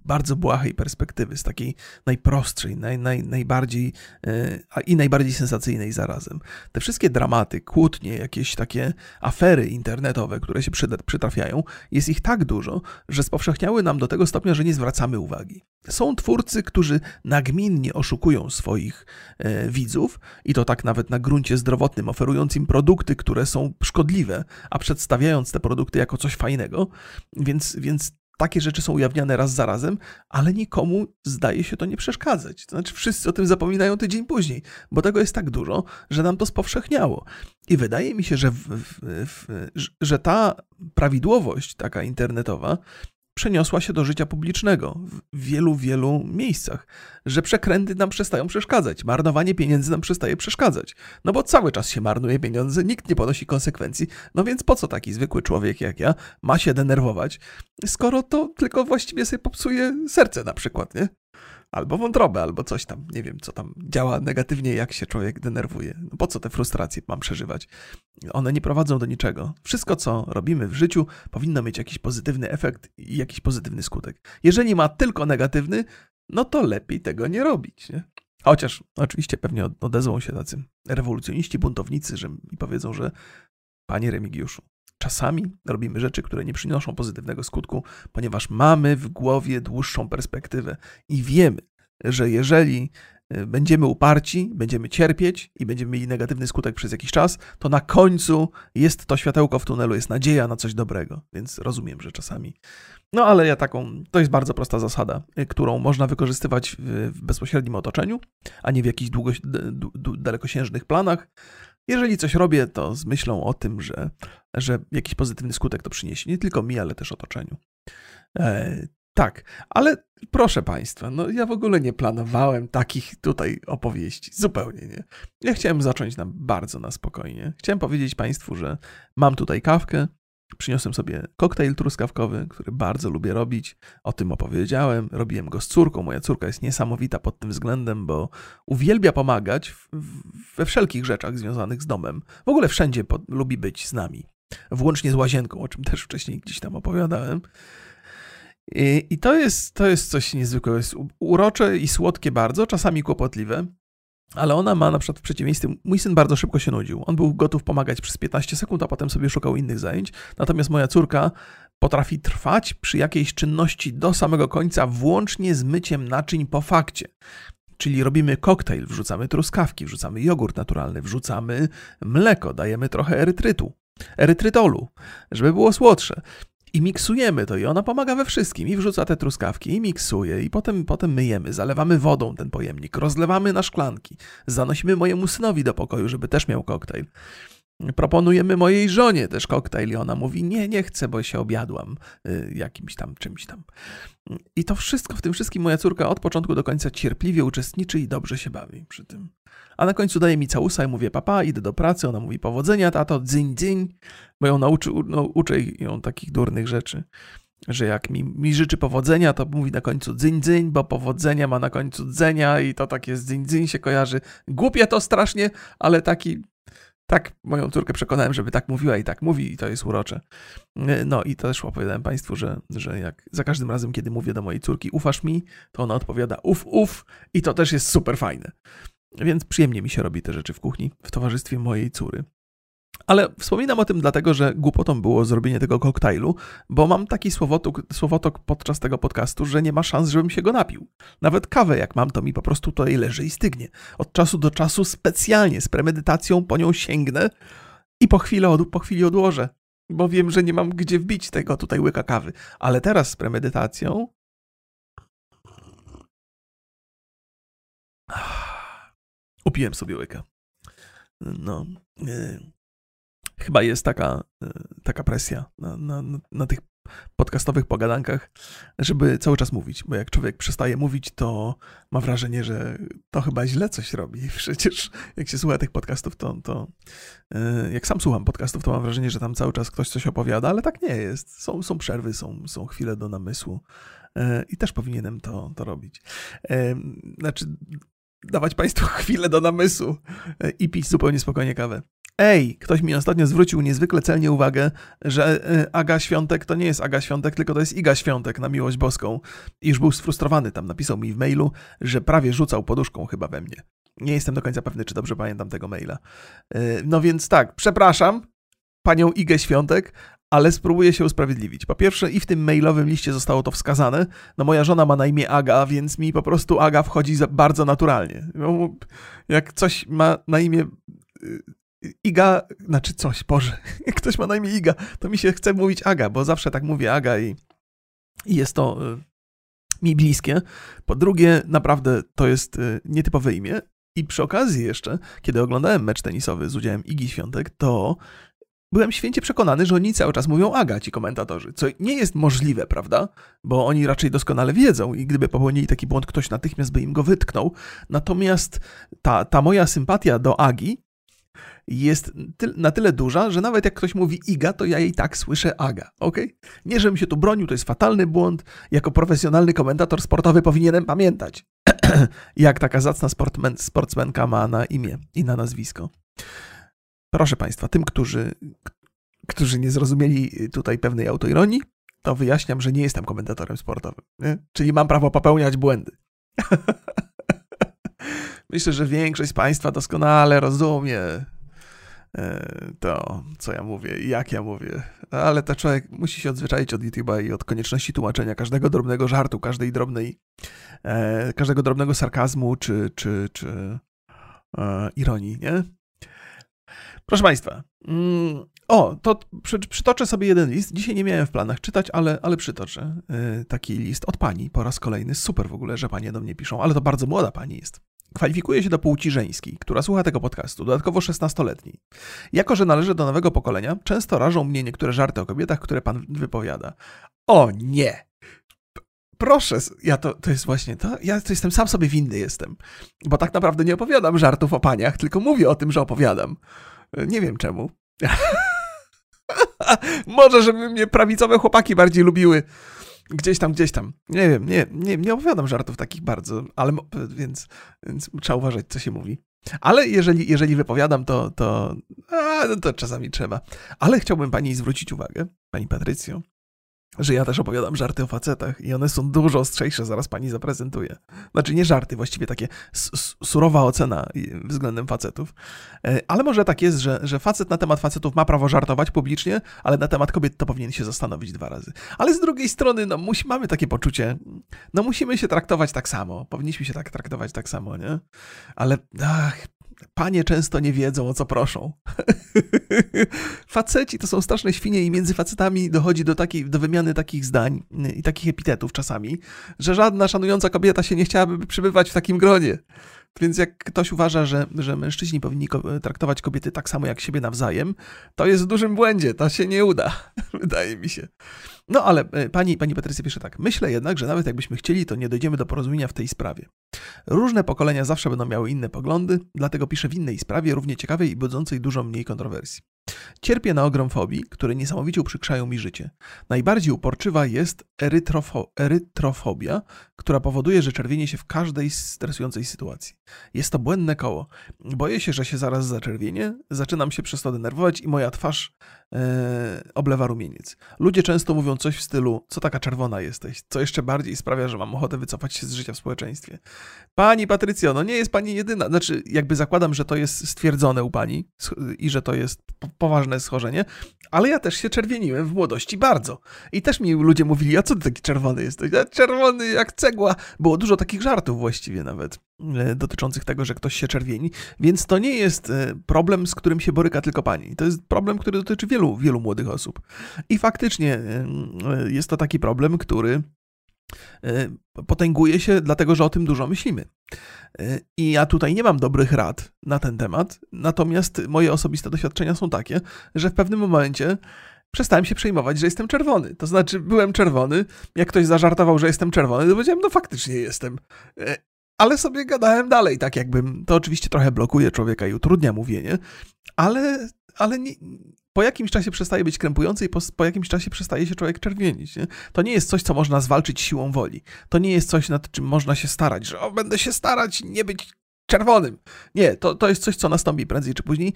bardzo błahej perspektywy, z takiej najprostszej, naj, naj, najbardziej yy, i najbardziej sensacyjnej zarazem. Te wszystkie dramaty, kłótnie, jakieś takie afery internetowe, które się przytrafiają, jest ich tak dużo, że spowszechniały nam do tego stopnia, że nie zwracamy uwagi. Są twórcy, którzy nagminnie oszukują swoich yy, widzów i to tak nawet na gruncie zdrowotnym, oferując im produkty, które są szkodliwe, a przedstawiając te produkty jako coś fajnego. Więc, więc takie rzeczy są ujawniane raz za razem, ale nikomu zdaje się to nie przeszkadzać. To znaczy, wszyscy o tym zapominają tydzień później, bo tego jest tak dużo, że nam to spowszechniało. I wydaje mi się, że, w, w, w, że ta prawidłowość taka internetowa przeniosła się do życia publicznego w wielu, wielu miejscach, że przekręty nam przestają przeszkadzać, marnowanie pieniędzy nam przestaje przeszkadzać, no bo cały czas się marnuje pieniądze, nikt nie ponosi konsekwencji, no więc po co taki zwykły człowiek jak ja ma się denerwować, skoro to tylko właściwie sobie popsuje serce na przykład, nie? Albo wątrobę, albo coś tam, nie wiem, co tam działa negatywnie, jak się człowiek denerwuje. No po co te frustracje mam przeżywać? One nie prowadzą do niczego. Wszystko, co robimy w życiu, powinno mieć jakiś pozytywny efekt i jakiś pozytywny skutek. Jeżeli ma tylko negatywny, no to lepiej tego nie robić. Nie? Chociaż oczywiście pewnie odezwą się tacy rewolucjoniści, buntownicy, że mi powiedzą, że panie Remigiuszu, czasami robimy rzeczy, które nie przynoszą pozytywnego skutku, ponieważ mamy w głowie dłuższą perspektywę i wiemy, że jeżeli y, będziemy uparci, będziemy cierpieć i będziemy mieli negatywny skutek przez jakiś czas, to na końcu jest to światełko w tunelu, jest nadzieja na coś dobrego. Więc rozumiem, że czasami. No ale ja taką, to jest bardzo prosta zasada, y, którą można wykorzystywać w, bezpośrednim otoczeniu, a nie w jakichś długo, dalekosiężnych planach. Jeżeli coś robię, to z myślą o tym, że, że jakiś pozytywny skutek to przyniesie nie tylko mi, ale też otoczeniu. E, tak, ale proszę Państwa, no ja w ogóle nie planowałem takich tutaj opowieści. Zupełnie nie. Ja chciałem zacząć na bardzo na spokojnie. Chciałem powiedzieć Państwu, że mam tutaj kawkę, Przyniosłem sobie koktajl truskawkowy, który bardzo lubię robić. O tym opowiedziałem. Robiłem go z córką. Moja córka jest niesamowita pod tym względem, bo uwielbia pomagać we wszelkich rzeczach związanych z domem. W ogóle wszędzie lubi być z nami. Włącznie z łazienką, o czym też wcześniej gdzieś tam opowiadałem. I, I, to, jest, to jest coś niezwykłego. Jest urocze i słodkie bardzo, czasami kłopotliwe. Ale ona ma na przykład w przeciwieństwie, mój syn bardzo szybko się nudził. On był gotów pomagać przez 15 sekund, a potem sobie szukał innych zajęć. Natomiast moja córka potrafi trwać przy jakiejś czynności do samego końca, włącznie z myciem naczyń po fakcie. Czyli robimy koktajl, wrzucamy truskawki, wrzucamy jogurt naturalny, wrzucamy mleko, dajemy trochę erytrytu, erytrytolu, żeby było słodsze i miksujemy to i ona pomaga we wszystkim i wrzuca te truskawki i miksuje i potem, potem myjemy, zalewamy wodą ten pojemnik, rozlewamy na szklanki, zanosimy mojemu synowi do pokoju, żeby też miał koktajl. Proponujemy mojej żonie też koktajl i ona mówi, nie, nie chcę, bo się objadłam y, jakimś tam czymś tam. I to wszystko, w tym wszystkim moja córka od początku do końca cierpliwie uczestniczy i dobrze się bawi przy tym. A na końcu daje mi całusa i mówię, papa, idę do pracy, ona mówi, powodzenia, tato, dzyń, dzyń, bo ją nauczy, no, uczę ją takich durnych rzeczy że jak mi, mi życzy powodzenia, to mówi na końcu dzyń dzyń, bo powodzenia ma na końcu dzenia i to takie z dzyń dzyń się kojarzy. Głupie to strasznie, ale taki tak moją córkę przekonałem, żeby tak mówiła i tak mówi i to jest urocze. No i też opowiadałem Państwu, że, że jak za każdym razem, kiedy mówię do mojej córki ufasz mi, to ona odpowiada uf, uf i to też jest super fajne. Więc przyjemnie mi się robi te rzeczy w kuchni w towarzystwie mojej córy. Ale wspominam o tym dlatego, że głupotą było zrobienie tego koktajlu, bo mam taki słowotok, słowotok podczas tego podcastu, że nie ma szans, żebym się go napił. Nawet kawę jak mam, to mi po prostu tutaj leży i stygnie. Od czasu do czasu specjalnie z premedytacją po nią sięgnę i po chwili, od, po chwili odłożę, bo wiem, że nie mam gdzie wbić tego tutaj łyka kawy. Ale teraz z premedytacją... Upiłem sobie łyka. No... Yy chyba jest taka, e, taka presja na, na, na tych podcastowych pogadankach, żeby cały czas mówić, bo jak człowiek przestaje mówić, to ma wrażenie, że to chyba źle coś robi. (laughs) Przecież jak się słucha tych podcastów, to, to e, jak sam słucham podcastów, to mam wrażenie, że tam cały czas ktoś coś opowiada, ale tak nie jest. Są, są przerwy, są, są chwile do namysłu e, i też powinienem to, to robić. Znaczy, dawać Państwu (laughs) chwilę do namysłu i pić zupełnie spokojnie kawę. Ej, ktoś mi ostatnio zwrócił niezwykle celnie uwagę, że y, Aga Świątek to nie jest Aga Świątek, tylko to jest Iga Świątek na miłość boską. I już był sfrustrowany tam, napisał mi w mailu, że prawie rzucał poduszką chyba we mnie. Nie jestem do końca pewny, czy dobrze pamiętam tego maila. Y, no więc tak, przepraszam panią Igę Świątek, ale spróbuję się usprawiedliwić. Po pierwsze, i w tym mailowym liście zostało to wskazane. No, moja żona ma na imię Aga, więc mi po prostu Aga wchodzi bardzo naturalnie. No, jak coś ma na imię y, Iga, znaczy coś, Boże, (laughs) jak ktoś ma na imię Iga, to mi się chce mówić Aga, bo zawsze tak mówię Aga i, i jest to y, mi bliskie. Po drugie, naprawdę to jest y, nietypowe imię. I przy okazji jeszcze, kiedy oglądałem mecz tenisowy z udziałem Igi Świątek, to byłem święcie przekonany, że oni cały czas mówią Aga, ci komentatorzy, co nie jest możliwe, prawda? Bo oni raczej doskonale wiedzą i gdyby popełnili taki błąd, ktoś natychmiast by im go wytknął. Natomiast ta, ta moja sympatia do Agi jest na tyle duża, że nawet jak ktoś mówi Iga, to ja jej tak słyszę Aga, ok? Nie, żebym się tu bronił, to jest fatalny błąd. Jako profesjonalny komentator sportowy powinienem pamiętać, (clears throat) jak taka zacna sportmen, sportsmenka ma na imię i na nazwisko. Proszę Państwa, tym, którzy, którzy nie zrozumieli tutaj pewnej autoironii, to wyjaśniam, że nie jestem komentatorem sportowym. Nie? Czyli mam prawo popełniać błędy. (laughs) Myślę, że większość z Państwa doskonale rozumie e, to, co ja mówię i jak ja mówię. Ale to człowiek musi się odzwyczaić od YouTube'a i od konieczności tłumaczenia każdego drobnego żartu, każdej drobnej, e, każdego drobnego sarkazmu czy, czy, czy e, ironii, nie? Proszę Państwa, mm, o, to przy, przytoczę sobie jeden list. Dzisiaj nie miałem w planach czytać, ale, ale przytoczę yy, taki list od pani po raz kolejny. Super w ogóle, że panie do mnie piszą, ale to bardzo młoda pani jest. Kwalifikuje się do płci żeńskiej, która słucha tego podcastu, dodatkowo 16-letniej. Jako, że należy do nowego pokolenia, często rażą mnie niektóre żarty o kobietach, które pan wypowiada. O nie! Proszę, ja to, to jest właśnie to. Ja to jestem sam sobie winny jestem. Bo tak naprawdę nie opowiadam żartów o paniach, tylko mówię o tym, że opowiadam. Nie wiem czemu. (laughs) Może, żeby mnie prawicowe chłopaki bardziej lubiły. Gdzieś tam, gdzieś tam. Nie wiem, nie, nie, nie opowiadam żartów takich bardzo, ale więc, więc trzeba uważać, co się mówi. Ale jeżeli, jeżeli wypowiadam, to, to, a, no to czasami trzeba. Ale chciałbym pani zwrócić uwagę, pani Patrycjo, że ja też opowiadam żarty o facetach i one są dużo ostrzejsze, zaraz pani zaprezentuję. Znaczy nie żarty, właściwie takie surowa ocena względem facetów. E, ale może tak jest, że, że facet na temat facetów ma prawo żartować publicznie, ale na temat kobiet to powinien się zastanowić dwa razy. Ale z drugiej strony, no musi, mamy takie poczucie, no musimy się traktować tak samo. Powinniśmy się tak traktować tak samo, nie? Ale ach, Panie często nie wiedzą, o co proszą. (laughs) Faceci to są straszne świnie i między facetami dochodzi do, takiej, do wymiany takich zdań i takich epitetów czasami, że żadna szanująca kobieta się nie chciałaby przybywać w takim gronie. Więc jak ktoś uważa, że, że mężczyźni powinni traktować kobiety tak samo jak siebie nawzajem, to jest w dużym błędzie, to się nie uda, (laughs) wydaje mi się. No ale e, pani, pani Patrycja pisze tak. Myślę jednak, że nawet jakbyśmy chcieli, to nie dojdziemy do porozumienia w tej sprawie. Różne pokolenia zawsze będą miały inne poglądy, dlatego piszę w innej sprawie, równie ciekawej i budzącej dużo mniej kontrowersji. Cierpię na ogrom fobii, które niesamowicie uprzykrzają mi życie. Najbardziej uporczywa jest erytrofo erytrofobia, która powoduje, że czerwienie się w każdej stresującej sytuacji. Jest to błędne koło. Boję się, że się zaraz zaczerwienie, zaczynam się przez to denerwować i moja twarz e, oblewa rumieniec. Ludzie często mówią coś w stylu, co taka czerwona jesteś, co jeszcze bardziej sprawia, że mam ochotę wycofać się z życia w społeczeństwie. Pani Patrycjo, no nie jest pani jedyna, znaczy jakby zakładam, że to jest stwierdzone u pani i że to jest poważne schorzenie, ale ja też się czerwieniłem w młodości bardzo. I też mi ludzie mówili, a co ty taki czerwony jesteś? Ja czerwony jak cegła. Było dużo takich żartów właściwie nawet e, dotyczących tego, że ktoś się czerwieni, więc to nie jest e, problem, z którym się boryka tylko pani. To jest problem, który dotyczy wielu, wielu młodych osób. I faktycznie e, jest to taki problem, który potęguje się dlatego, że o tym dużo myślimy. I ja tutaj nie mam dobrych rad na ten temat, natomiast moje osobiste doświadczenia są takie, że w pewnym momencie przestałem się przejmować, że jestem czerwony. To znaczy, byłem czerwony, jak ktoś zażartował, że jestem czerwony, to powiedziałem, no faktycznie jestem. E, ale sobie gadałem dalej, tak jakbym. To oczywiście trochę blokuje człowieka i utrudnia mówienie, ale, ale nie, po jakimś czasie przestaje być krępujący i po, po jakimś czasie przestaje się człowiek czerwienić. Nie? To nie jest coś, co można zwalczyć siłą woli. To nie jest coś, nad czym można się starać, że o, będę się starać nie być czerwonym. Nie, to, to jest coś, co nastąpi prędzej czy później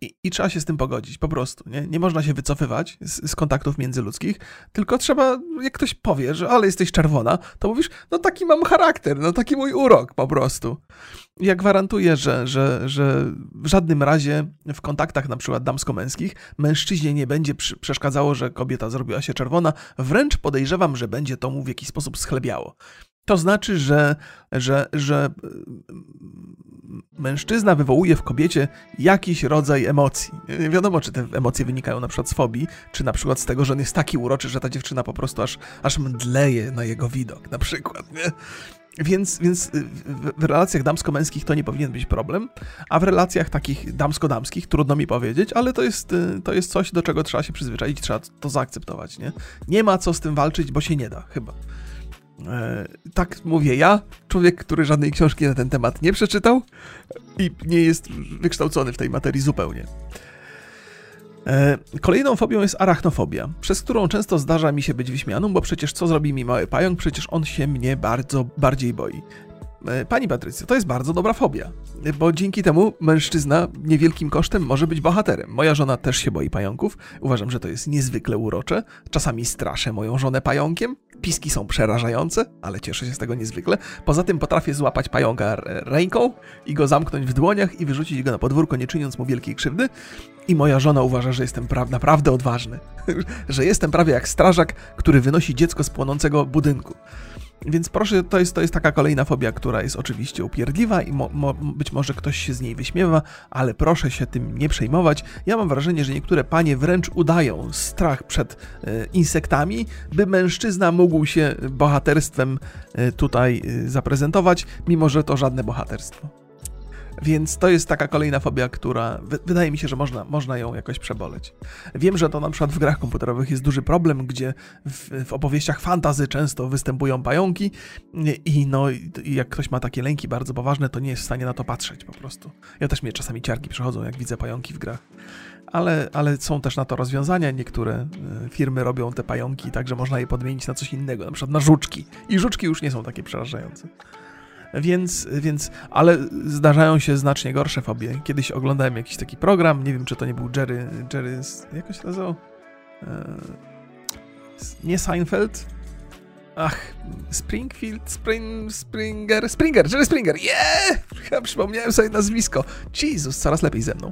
i, I, trzeba się z tym pogodzić, po prostu. Nie, nie można się wycofywać z, z, kontaktów międzyludzkich, tylko trzeba, jak ktoś powie, że ale jesteś czerwona, to mówisz, no taki mam charakter, no taki mój urok po prostu. Ja gwarantuję, że, że, że w żadnym razie w kontaktach na przykład damsko-męskich mężczyźnie nie będzie przeszkadzało, że kobieta zrobiła się czerwona, wręcz podejrzewam, że będzie to mu w jakiś sposób schlebiało. To znaczy, że, że, że mężczyzna wywołuje w kobiecie jakiś rodzaj emocji. Nie wiadomo, czy te emocje wynikają na przykład z fobii, czy na przykład z tego, że on jest taki uroczy, że ta dziewczyna po prostu aż, aż mdleje na jego widok, na przykład, nie? Więc, więc w relacjach damsko-męskich to nie powinien być problem, a w relacjach takich damsko-damskich trudno mi powiedzieć, ale to jest, to jest coś, do czego trzeba się przyzwyczaić, trzeba to zaakceptować, nie? Nie ma co z tym walczyć, bo się nie da, chyba. E, tak mówię ja, człowiek, który żadnej książki na ten temat nie przeczytał i nie jest wykształcony w tej materii zupełnie. E, kolejną fobią jest arachnofobia, przez którą często zdarza mi się być wyśmianą, bo przecież co zrobi mi mały pająk? Przecież on się mnie bardzo bardziej boi. E, pani Patrycja, to jest bardzo dobra fobia, bo dzięki temu mężczyzna niewielkim kosztem może być bohaterem. Moja żona też się boi pająków. Uważam, że to jest niezwykle urocze. Czasami straszę moją żonę pająkiem. Piski są przerażające, ale cieszę się z tego niezwykle. Poza tym potrafię złapać pająka ręką i go zamknąć w dłoniach i wyrzucić go na podwórko, nie czyniąc mu wielkiej krzywdy. I moja żona uważa, że jestem pra naprawdę odważny. (laughs) że jestem prawie jak strażak, który wynosi dziecko z płonącego budynku. Więc proszę, to jest, to jest taka kolejna fobia, która jest oczywiście upierdliwa i mo, mo, być może ktoś się z niej wyśmiewa, ale proszę się tym nie przejmować. Ja mam wrażenie, że niektóre panie wręcz udają strach przed e, insektami, by mężczyzna mógł się bohaterstwem e, tutaj e, zaprezentować, mimo że to żadne bohaterstwo. Więc to jest taka kolejna fobia, która wydaje mi się, że można, można ją jakoś przeboleć. Wiem, że to na przykład w grach komputerowych jest duży problem, gdzie w, w opowieściach fantazy często występują pająki i no i jak ktoś ma takie lęki bardzo poważne, to nie jest w stanie na to patrzeć po prostu. Ja też mnie czasami ciarki przychodzą, jak widzę pająki w grach. Ale, ale są też na to rozwiązania. Niektóre e, firmy robią te pająki tak, że można je podmienić na coś innego, na przykład na żuczki. I żuczki już nie są takie przerażające. Więc, więc, ale zdarzają się znacznie gorsze fobie. Kiedyś oglądałem jakiś taki program, nie wiem czy to nie był Jerry, Jerry, jak się nazywał? Eee, nie Seinfeld? Ach, Springfield, Spring, Springer, Springer, Jerry Springer, yeah! Przypomniałem sobie nazwisko. Jezus, coraz lepiej ze mną.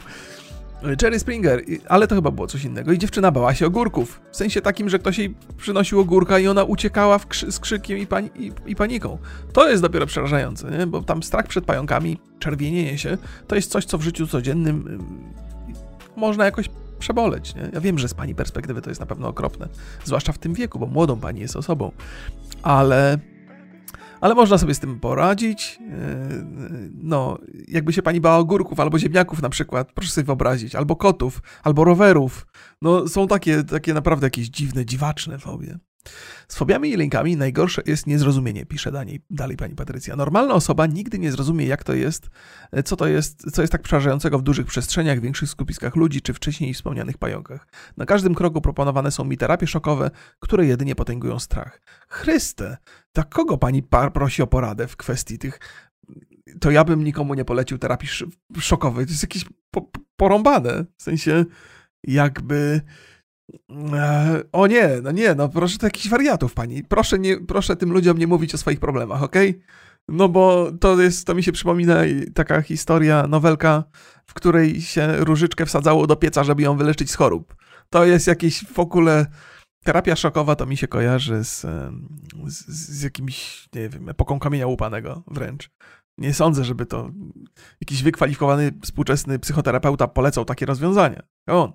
Jerry Springer, ale to chyba było coś innego. I dziewczyna bała się ogórków. W sensie takim, że ktoś jej przynosił ogórka i ona uciekała krzy z krzykiem i, pani i, i, paniką. To jest dopiero przerażające, nie? bo tam strach przed pająkami, czerwienienie się, to jest coś, co w życiu codziennym można jakoś przeboleć. Nie? Ja wiem, że z pani perspektywy to jest na pewno okropne, zwłaszcza w tym wieku, bo młodą pani jest osobą, ale ale można sobie z tym poradzić. E, no, jakby się pani bała ogórków albo ziemniaków na przykład, proszę sobie wyobrazić, albo kotów, albo rowerów. No, są takie, takie naprawdę jakieś dziwne, dziwaczne fobie. Z fobiami i lękami najgorsze jest niezrozumienie, pisze dalej, pani Patrycja. Normalna osoba nigdy nie zrozumie, jak to jest, co to jest, co jest tak przerażającego w dużych przestrzeniach, większych skupiskach ludzi, czy wcześniej wspomnianych pająkach. Na każdym kroku proponowane są mi terapie szokowe, które jedynie potęgują strach. Chryste, tak kogo pani prosi o poradę w kwestii tych to ja bym nikomu nie polecił terapii szokowej. To jest jakieś po, porąbane. W sensie, jakby E, o nie, no nie, no proszę to jakichś wariatów, pani. Proszę, nie, proszę tym ludziom nie mówić o swoich problemach, okej? Okay? No bo to jest, to mi się przypomina taka historia, nowelka, w której się różyczkę wsadzało do pieca, żeby ją wyleczyć z chorób. To jest jakieś w ogóle... Terapia szokowa to mi się kojarzy z, z, z jakimś, nie wiem, epoką kamienia łupanego wręcz. Nie sądzę, żeby to jakiś wykwalifikowany współczesny psychoterapeuta polecał takie rozwiązania. Come on.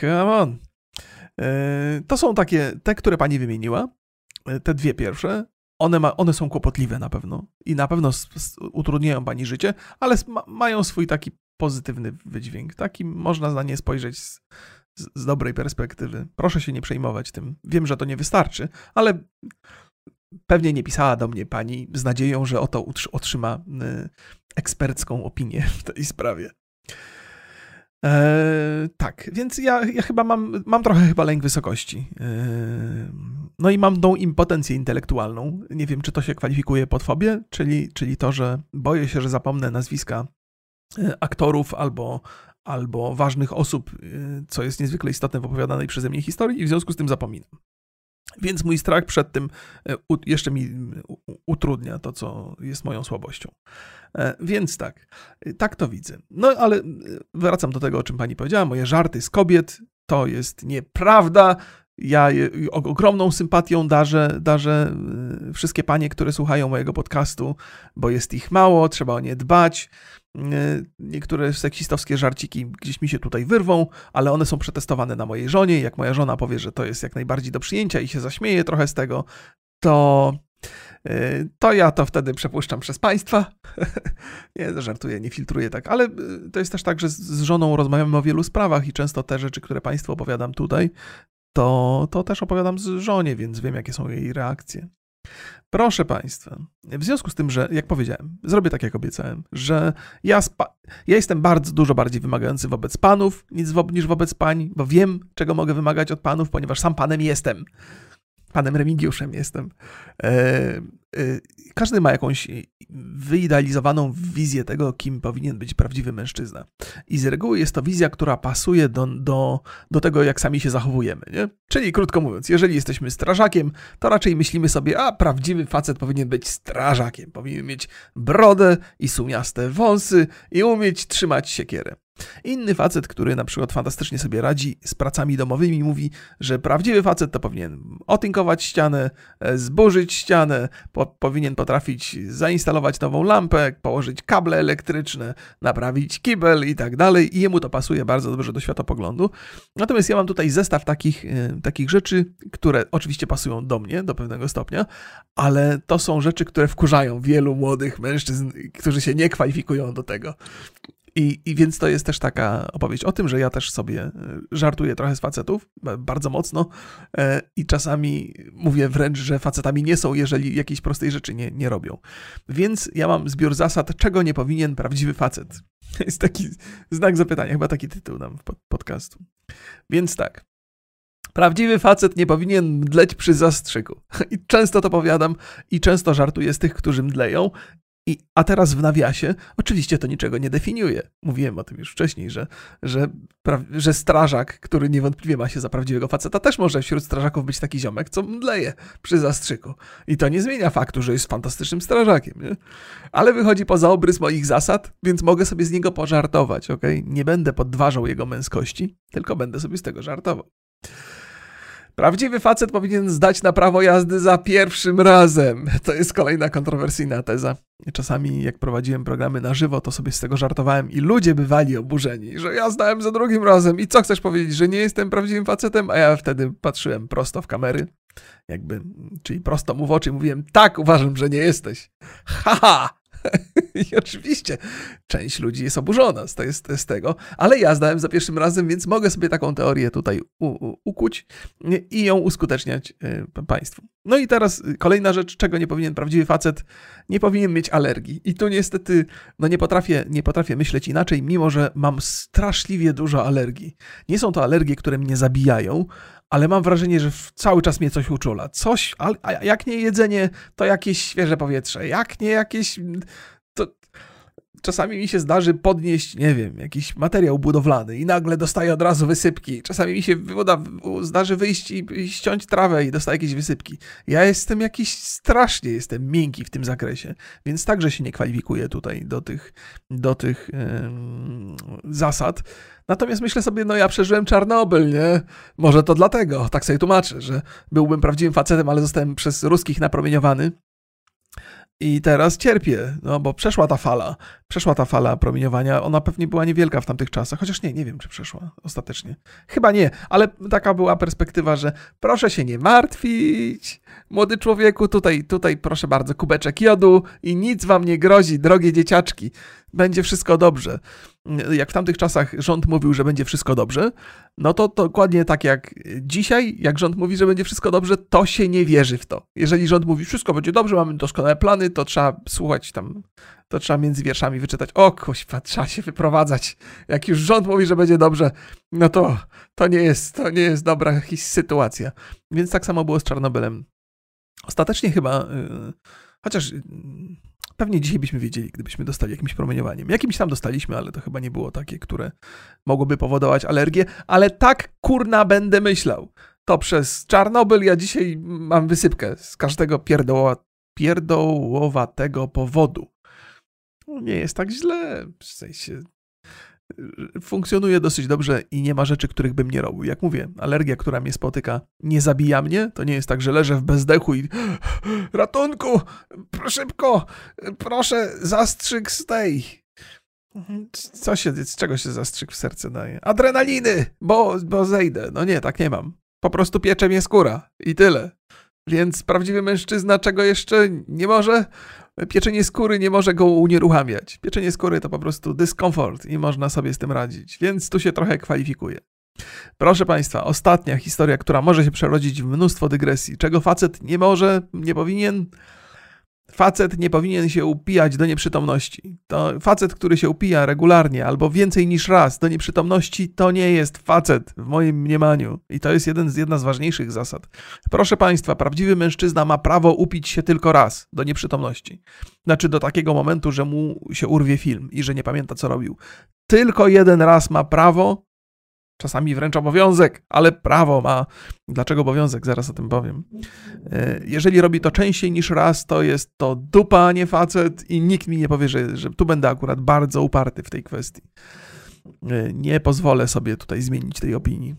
Come on. E, to są takie, te, które pani wymieniła, e, te dwie pierwsze. One, ma, one są kłopotliwe na pewno i na pewno utrudniają pani życie, ale ma, mają swój taki pozytywny wydźwięk. Taki można na nie spojrzeć z, z, z dobrej perspektywy. Proszę się nie przejmować tym. Wiem, że to nie wystarczy, ale pewnie nie pisała do mnie pani z nadzieją, że oto otrzyma y, ekspercką opinię w tej sprawie. E, tak, więc ja, ja chyba mam, mam trochę chyba lęk wysokości. E, no i mam tą impotencję intelektualną. Nie wiem, czy to się kwalifikuje pod fobię, czyli, czyli to, że boję się, że zapomnę nazwiska e, aktorów albo, albo ważnych osób, co jest niezwykle istotne w opowiadanej przeze mnie historii i w związku z tym zapominam. Więc mój strach przed tym e, jeszcze mi utrudnia to, co jest moją słabością. E, więc tak, e, tak to widzę. No ale wracam do tego, o czym pani powiedziała. Moje żarty z kobiet to jest nieprawda. Ja ogromną sympatią darzę, darzę wszystkie panie, które słuchają mojego podcastu, bo jest ich mało, trzeba o nie dbać. E, niektóre seksistowskie żarciki gdzieś mi się tutaj wyrwą, ale one są przetestowane na mojej żonie. Jak moja żona powie, że to jest jak najbardziej do przyjęcia i się zaśmieje trochę z tego, to e, to ja to wtedy przepuszczam przez państwa. (laughs) nie, żartuję, nie filtruję tak, ale to jest też tak, że z żoną rozmawiamy o wielu sprawach i często te rzeczy, które państwu opowiadam tutaj, to, to też opowiadam z żonie, więc wiem, jakie są jej reakcje. Proszę Państwa, w związku z tym, że jak powiedziałem, zrobię tak jak obiecałem, że ja, ja jestem bardzo dużo bardziej wymagający wobec panów niż, wo niż wobec pań, bo wiem, czego mogę wymagać od panów, ponieważ sam panem jestem. Panem Remigiuszem jestem. E, e, każdy ma jakąś wyidealizowaną wizję tego, kim powinien być prawdziwy mężczyzna. I z reguły jest to wizja, która pasuje do, do, do tego, jak sami się zachowujemy. Nie? Czyli krótko mówiąc, jeżeli jesteśmy strażakiem, to raczej myślimy sobie, a prawdziwy facet powinien być strażakiem. Powinien mieć brodę i sumiaste wąsy i umieć trzymać siekierę. Inny facet, który na przykład fantastycznie sobie radzi z pracami domowymi, mówi, że prawdziwy facet to powinien otynkować ścianę, e, zburzyć ścianę, po, powinien potrafić zainstalować nową lampę, położyć kable elektryczne, naprawić kibel i tak dalej. I jemu to pasuje bardzo dobrze do światopoglądu. Natomiast ja mam tutaj zestaw takich, e, takich rzeczy, które oczywiście pasują do mnie do pewnego stopnia, ale to są rzeczy, które wkurzają wielu młodych mężczyzn, którzy się nie kwalifikują do tego. I, I więc to jest też taka opowieść o tym, że ja też sobie e, żartuję trochę z facetów, bardzo mocno e, i czasami mówię wręcz, że facetami nie są, jeżeli jakiejś prostej rzeczy nie, nie robią. Więc ja mam zbiór zasad, czego nie powinien prawdziwy facet. (laughs) Jest taki znak zapytania, chyba taki tytuł nam podcastu. Więc tak. Prawdziwy facet nie powinien mdleć przy zastrzyku. (laughs) I często to powiadam i często żartuję z tych, którzy mdleją i, a teraz w nawiasie, oczywiście to niczego nie definiuje. Mówiłem o tym już wcześniej, że, że, że strażak, który niewątpliwie ma się za prawdziwego faceta, też może wśród strażaków być taki ziomek, co mdleje przy zastrzyku. I to nie zmienia faktu, że jest fantastycznym strażakiem. Nie? Ale wychodzi poza obrys moich zasad, więc mogę sobie z niego pożartować. Okay? Nie będę podważał jego męskości, tylko będę sobie z tego żartował. Prawdziwy facet powinien zdać na prawo jazdy za pierwszym razem. To jest kolejna kontrowersyjna teza. Czasami, jak prowadziłem programy na żywo, to sobie z tego żartowałem i ludzie bywali oburzeni, że ja zdałem za drugim razem i co chcesz powiedzieć, że nie jestem prawdziwym facetem? A ja wtedy patrzyłem prosto w kamery, jakby, czyli prosto mu w oczy mówiłem, tak, uważam, że nie jesteś. Haha! (laughs) I oczywiście część ludzi jest oburzona z, z, tego, ale ja zdałem za pierwszym razem, więc mogę sobie taką teorię tutaj u, u, ukuć i ją uskuteczniać y, państwu. No i teraz kolejna rzecz, czego nie powinien prawdziwy facet, nie powinien mieć alergii. I tu niestety, no nie potrafię, nie potrafię myśleć inaczej, mimo że mam straszliwie dużo alergii. Nie są to alergie, które mnie zabijają, ale mam wrażenie, że cały czas mnie coś uczula. Coś, a jak nie jedzenie, to jakieś świeże powietrze. Jak nie jakieś Czasami mi się zdarzy podnieść, nie wiem, jakiś materiał budowlany i nagle dostaję od razu wysypki. Czasami mi się uda, zdarzy wyjść i ściąć trawę i dostaję jakieś wysypki. Ja jestem jakiś strasznie, jestem miękki w tym zakresie, więc także się nie kwalifikuję tutaj do tych, do tych yy, zasad. Natomiast myślę sobie, no ja przeżyłem Czarnobyl, nie? Może to dlatego, tak sobie tłumaczę, że byłbym prawdziwym facetem, ale zostałem przez ruskich napromieniowany. I teraz cierpię, no bo przeszła ta fala, przeszła ta fala promieniowania, ona pewnie była niewielka w tamtych czasach, chociaż nie, nie wiem, czy przeszła ostatecznie. Chyba nie, ale taka była perspektywa, że proszę się nie martwić, młody człowieku, tutaj, tutaj proszę bardzo, kubeczek jodu i nic wam nie grozi, drogie dzieciaczki będzie wszystko dobrze. Jak w tamtych czasach rząd mówił, że będzie wszystko dobrze, no to, dokładnie tak jak dzisiaj, jak rząd mówi, że będzie wszystko dobrze, to się nie wierzy w to. Jeżeli rząd mówi, wszystko będzie dobrze, mamy doskonałe plany, to trzeba słuchać tam, to trzeba między wierszami wyczytać, o kuźwa, trzeba się wyprowadzać. Jak już rząd mówi, że będzie dobrze, no to to nie jest, to nie jest dobra sytuacja. Więc tak samo było z Czarnobylem. Ostatecznie chyba, yy, chociaż yy, Pewnie dzisiaj byśmy wiedzieli, gdybyśmy dostali jakimś promieniowaniem. Jakimś tam dostaliśmy, ale to chyba nie było takie, które mogłoby powodować alergię. Ale tak kurna będę myślał. To przez Czarnobyl ja dzisiaj mam wysypkę z każdego pierdoła, pierdołowatego powodu. No, nie jest tak źle. W sensie funkcjonuje dosyć dobrze i nie ma rzeczy, których bym nie robił. Jak mówię, alergia, która mnie spotyka, nie zabija mnie. To nie jest tak, że leżę w bezdechu i (gasps) ratunku, szybko, proszę, zastrzyk z tej. Co się, z czego się zastrzyk w serce daje? Adrenaliny, bo, bo zejdę. No nie, tak nie mam. Po prostu piecze mnie skóra i tyle. Więc prawdziwy mężczyzna czego jeszcze nie może? Pieczenie skóry nie może go unieruchamiać. Pieczenie skóry to po prostu dyskomfort i można sobie z tym radzić, więc tu się trochę kwalifikuje. Proszę Państwa, ostatnia historia, która może się przerodzić w mnóstwo dygresji. Czego facet nie może, nie powinien? Facet nie powinien się upijać do nieprzytomności. To facet, który się upija regularnie albo więcej niż raz do nieprzytomności, to nie jest facet w moim mniemaniu. I to jest jeden z, jedna z ważniejszych zasad. Proszę Państwa, prawdziwy mężczyzna ma prawo upić się tylko raz do nieprzytomności. Znaczy do takiego momentu, że mu się urwie film i że nie pamięta, co robił. Tylko jeden raz ma prawo czasami wręcz obowiązek, ale prawo ma. Dlaczego obowiązek? Zaraz o tym powiem. E, jeżeli robi to częściej niż raz, to jest to dupa, a nie facet i nikt mi nie powie, że, że tu będę akurat bardzo uparty w tej kwestii. E, nie pozwolę sobie tutaj zmienić tej opinii.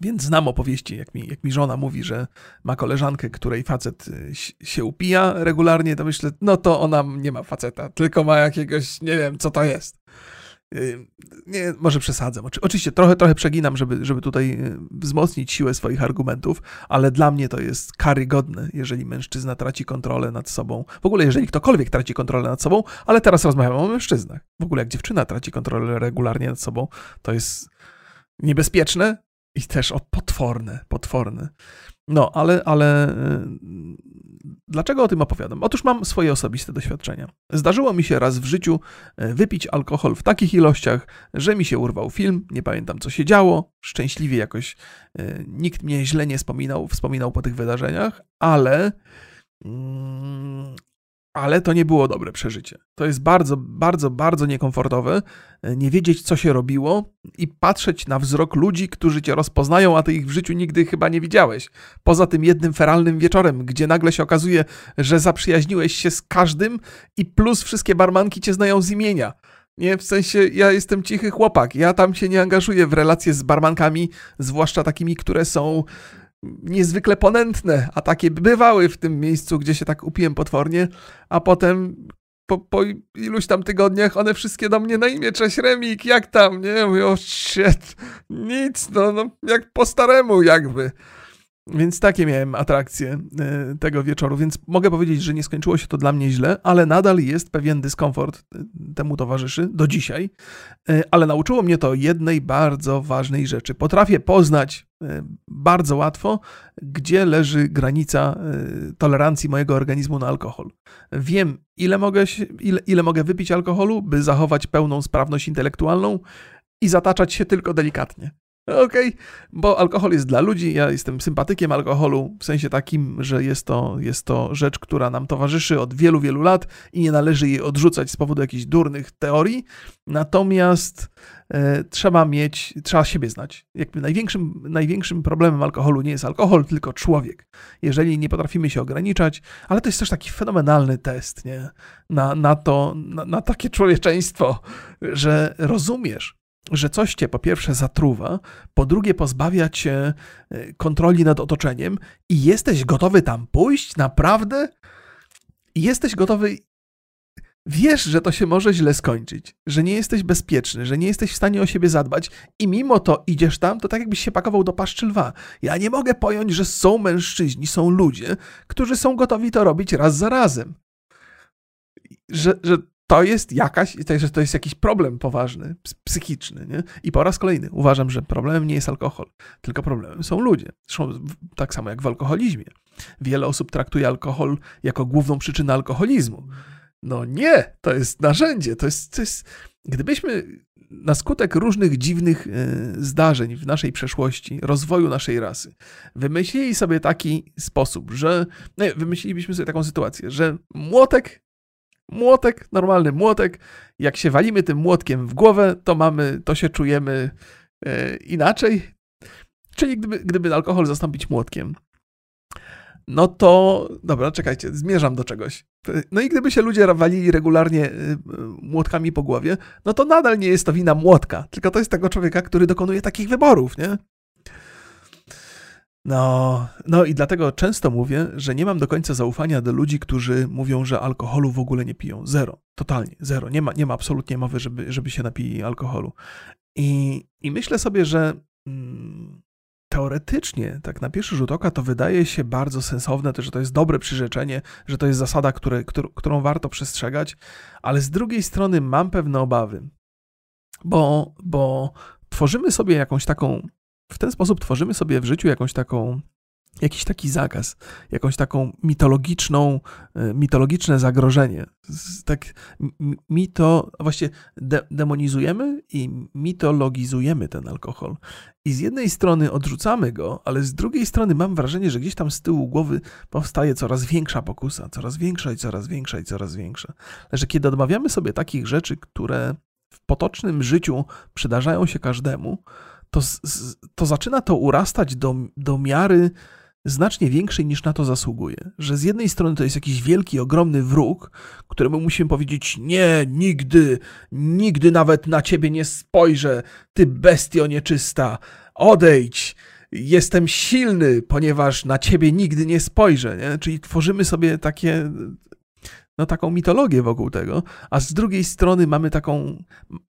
Więc znam opowieści, jak mi, jak mi żona mówi, że ma koleżankę, której facet e, się upija regularnie, to myślę, no to ona nie ma faceta, tylko ma jakiegoś, nie wiem, co to jest. Nie, może przesadzam. Oczywiście trochę, trochę przeginam, żeby, żeby tutaj yy, wzmocnić siłę swoich argumentów, ale dla mnie to jest karygodne, jeżeli mężczyzna traci kontrolę nad sobą. W ogóle, jeżeli ktokolwiek traci kontrolę nad sobą, ale teraz rozmawiamy o mężczyznach. W ogóle, jak dziewczyna traci kontrolę regularnie nad sobą, to jest niebezpieczne i też o potworne, potworne. No, ale, ale Dlaczego o tym opowiadam? Otóż mam swoje osobiste doświadczenia. Zdarzyło mi się raz w życiu e, wypić alkohol w takich ilościach, że mi się urwał film, nie pamiętam co się działo, szczęśliwie jakoś e, nikt mnie źle nie wspominał, wspominał po tych wydarzeniach, ale mm, ale to nie było dobre przeżycie. To jest bardzo, bardzo, bardzo niekomfortowe e, nie wiedzieć, co się robiło i patrzeć na wzrok ludzi, którzy cię rozpoznają, a ty ich w życiu nigdy chyba nie widziałeś. Poza tym jednym feralnym wieczorem, gdzie nagle się okazuje, że zaprzyjaźniłeś się z każdym i plus wszystkie barmanki cię znają z imienia. Nie, w sensie ja jestem cichy chłopak, ja tam się nie angażuję w relacje z barmankami, zwłaszcza takimi, które są niezwykle ponętne, a takie bywały w tym miejscu, gdzie się tak upiłem potwornie, a potem po, po iluś tam tygodniach one wszystkie do mnie na imię, cześć Remik, jak tam, nie? Mówię, o shit, nic, no, no jak po staremu jakby. Więc takie miałem atrakcje e, tego wieczoru, więc mogę powiedzieć, że nie skończyło się to dla mnie źle, ale nadal jest pewien dyskomfort e, temu towarzyszy do dzisiaj. E, ale nauczyło mnie to jednej bardzo ważnej rzeczy. Potrafię poznać bardzo łatwo, gdzie leży granica tolerancji mojego organizmu na alkohol. Wiem, ile mogę, ile, ile mogę wypić alkoholu, by zachować pełną sprawność intelektualną i zataczać się tylko delikatnie. Okej, okay, bo alkohol jest dla ludzi, ja jestem sympatykiem alkoholu, w sensie takim, że jest to, jest to rzecz, która nam towarzyszy od wielu, wielu lat i nie należy jej odrzucać z powodu jakichś durnych teorii, natomiast e, trzeba mieć, trzeba siebie znać. Jakby największym, największym problemem alkoholu nie jest alkohol, tylko człowiek. Jeżeli nie potrafimy się ograniczać, ale to jest też taki fenomenalny test, nie? Na, na to, na, na takie człowieczeństwo, że rozumiesz, że coś cię po pierwsze zatruwa, po drugie pozbawia cię e, kontroli nad otoczeniem i jesteś gotowy tam pójść, naprawdę? I jesteś gotowy. Wiesz, że to się może źle skończyć, że nie jesteś bezpieczny, że nie jesteś w stanie o siebie zadbać, i mimo to idziesz tam, to tak jakbyś się pakował do paszczy lwa. Ja nie mogę pojąć, że są mężczyźni, są ludzie, którzy są gotowi to robić raz za razem. Że, że to jest jakaś, że to jest jakiś problem poważny, psychiczny. Nie? I po raz kolejny uważam, że problemem nie jest alkohol, tylko problemem są ludzie. Zresztą tak samo jak w alkoholizmie. Wiele osób traktuje alkohol jako główną przyczynę alkoholizmu. No nie, to jest narzędzie, to jest, to jest... Gdybyśmy na skutek różnych dziwnych e, zdarzeń w naszej przeszłości, rozwoju naszej rasy, wymyślili sobie taki sposób, że no wymyślilibyśmy sobie taką sytuację, że młotek młotek, normalny młotek. Jak się walimy tym młotkiem w głowę, to mamy, to się czujemy e, inaczej. Czyli gdyby, gdyby alkohol zastąpić młotkiem, no to, dobra, czekajcie, zmierzam do czegoś. No i gdyby się ludzie walili regularnie e, młotkami po głowie, no to nadal nie jest to wina młotka, tylko to jest tego człowieka, który dokonuje takich wyborów, nie? No, no i dlatego często mówię, że nie mam do końca zaufania do ludzi, którzy mówią, że alkoholu w ogóle nie piją. Zero. Totalnie. Zero. Nie ma, nie ma absolutnie mowy, żeby, żeby się napili alkoholu. I, i myślę sobie, że mm, teoretycznie, tak na pierwszy rzut oka, to wydaje się bardzo sensowne, to, że to jest dobre przyrzeczenie, że to jest zasada, które, którą warto przestrzegać, ale z drugiej strony mam pewne obawy, bo, bo tworzymy sobie jakąś taką, w ten sposób tworzymy sobie w życiu jakąś taką jakiś taki zakaz, jakąś taką mitologiczną, e, mitologiczne zagrożenie. Tak mito, właśnie de, demonizujemy i mitologizujemy ten alkohol. I z jednej strony odrzucamy go, ale z drugiej strony mam wrażenie, że gdzieś tam z tyłu głowy powstaje coraz większa pokusa, coraz większa i coraz większa i coraz większa. Że kiedy odmawiamy sobie takich rzeczy, które w potocznym życiu przydarzają się każdemu, to, to zaczyna to urastać do, do miary znacznie większej niż na to zasługuje. Że z jednej strony to jest jakiś wielki, ogromny wróg, któremu musimy powiedzieć: Nie, nigdy, nigdy nawet na ciebie nie spojrzę, ty bestio nieczysta, odejdź. Jestem silny, ponieważ na ciebie nigdy nie spojrzę. Nie? Czyli tworzymy sobie takie, no, taką mitologię wokół tego, a z drugiej strony mamy taką,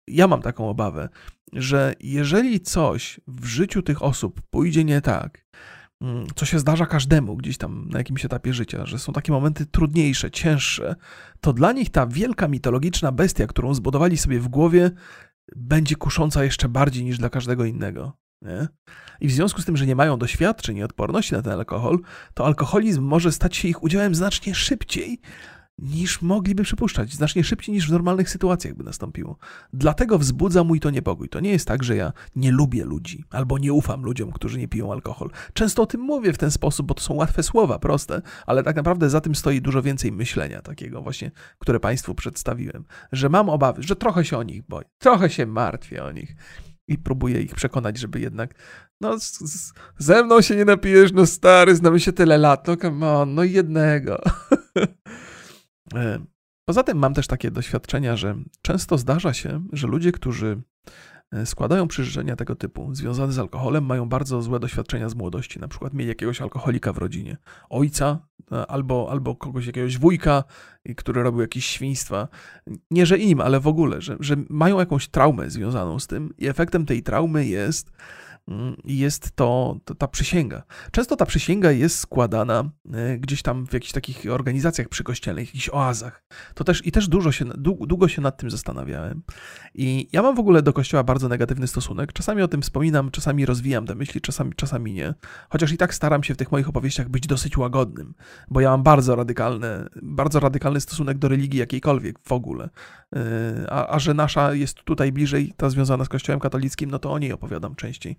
ja mam taką obawę, że jeżeli coś w życiu tych osób pójdzie nie tak, Mm, co się zdarza każdemu gdzieś tam na jakimś etapie życia, że są takie momenty trudniejsze, cięższe, to dla nich ta wielka mitologiczna bestia, którą zbudowali sobie w głowie, będzie kusząca jeszcze bardziej niż dla każdego innego. Nie? I w związku z tym, że nie mają doświadczeń i odporności na ten alkohol, to alkoholizm może stać się ich udziałem znacznie szybciej niż mogliby przypuszczać, znacznie szybciej niż w normalnych sytuacjach by nastąpiło. Dlatego wzbudza mój to niepokój. To nie jest tak, że ja nie lubię ludzi albo nie ufam ludziom, którzy nie piją alkohol. Często o tym mówię w ten sposób, bo to są łatwe słowa, proste, ale tak naprawdę za tym stoi dużo więcej myślenia takiego właśnie, które Państwu przedstawiłem. Że mam obawy, że trochę się o nich boję, trochę się martwię o nich i próbuję ich przekonać, żeby jednak no z, z, ze mną się nie napijesz, no stary, znamy się tyle lat, no come on, no jednego. (laughs) E, poza tym mam też takie doświadczenia, że często zdarza się, że ludzie, którzy e, składają przyrzeczenia tego typu związane z alkoholem, mają bardzo złe doświadczenia z młodości. Na przykład mieli jakiegoś alkoholika w rodzinie, ojca e, albo, albo kogoś, jakiegoś wujka, który robił jakieś świństwa. Nie, że im, ale w ogóle, że, że mają jakąś traumę związaną z tym i efektem tej traumy jest jest to, to, ta przysięga. Często ta przysięga jest składana e, gdzieś tam w jakichś takich organizacjach przykościelnych, jakichś oazach. To też, I też dużo się, długo się nad tym zastanawiałem. I ja mam w ogóle do kościoła bardzo negatywny stosunek. Czasami o tym wspominam, czasami rozwijam te myśli, czasami, czasami nie. Chociaż i tak staram się w tych moich opowieściach być dosyć łagodnym, bo ja mam bardzo radykalny, bardzo radykalny stosunek do religii jakiejkolwiek w ogóle. E, a, a że nasza jest tutaj bliżej, ta związana z kościołem katolickim, no to o niej opowiadam częściej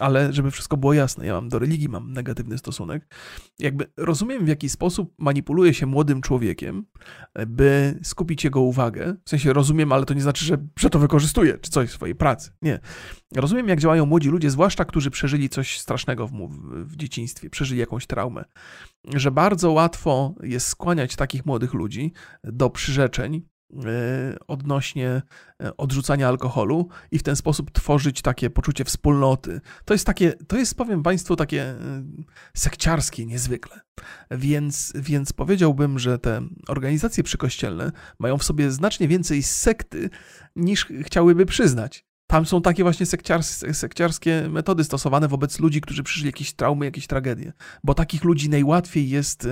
ale żeby wszystko było jasne, ja mam do religii mam negatywny stosunek. Jakby rozumiem, w jaki sposób manipuluje się młodym człowiekiem, by skupić jego uwagę. W sensie rozumiem, ale to nie znaczy, że, że to wykorzystuje, czy coś w swojej pracy. Nie. Rozumiem, jak działają młodzi ludzie, zwłaszcza którzy przeżyli coś strasznego w, w dzieciństwie, przeżyli jakąś traumę. Że bardzo łatwo jest skłaniać takich młodych ludzi do przyrzeczeń, odnośnie e, odrzucania alkoholu i w ten sposób tworzyć takie poczucie wspólnoty. To jest takie, to jest, powiem Państwu, takie e, sekciarskie niezwykle. Więc, więc powiedziałbym, że te organizacje przykościelne mają w sobie znacznie więcej sekty niż chciałyby przyznać. Tam są takie właśnie sekciars sekciarskie metody stosowane wobec ludzi, którzy przeżyli jakieś traumy, jakieś tragedie. Bo takich ludzi najłatwiej jest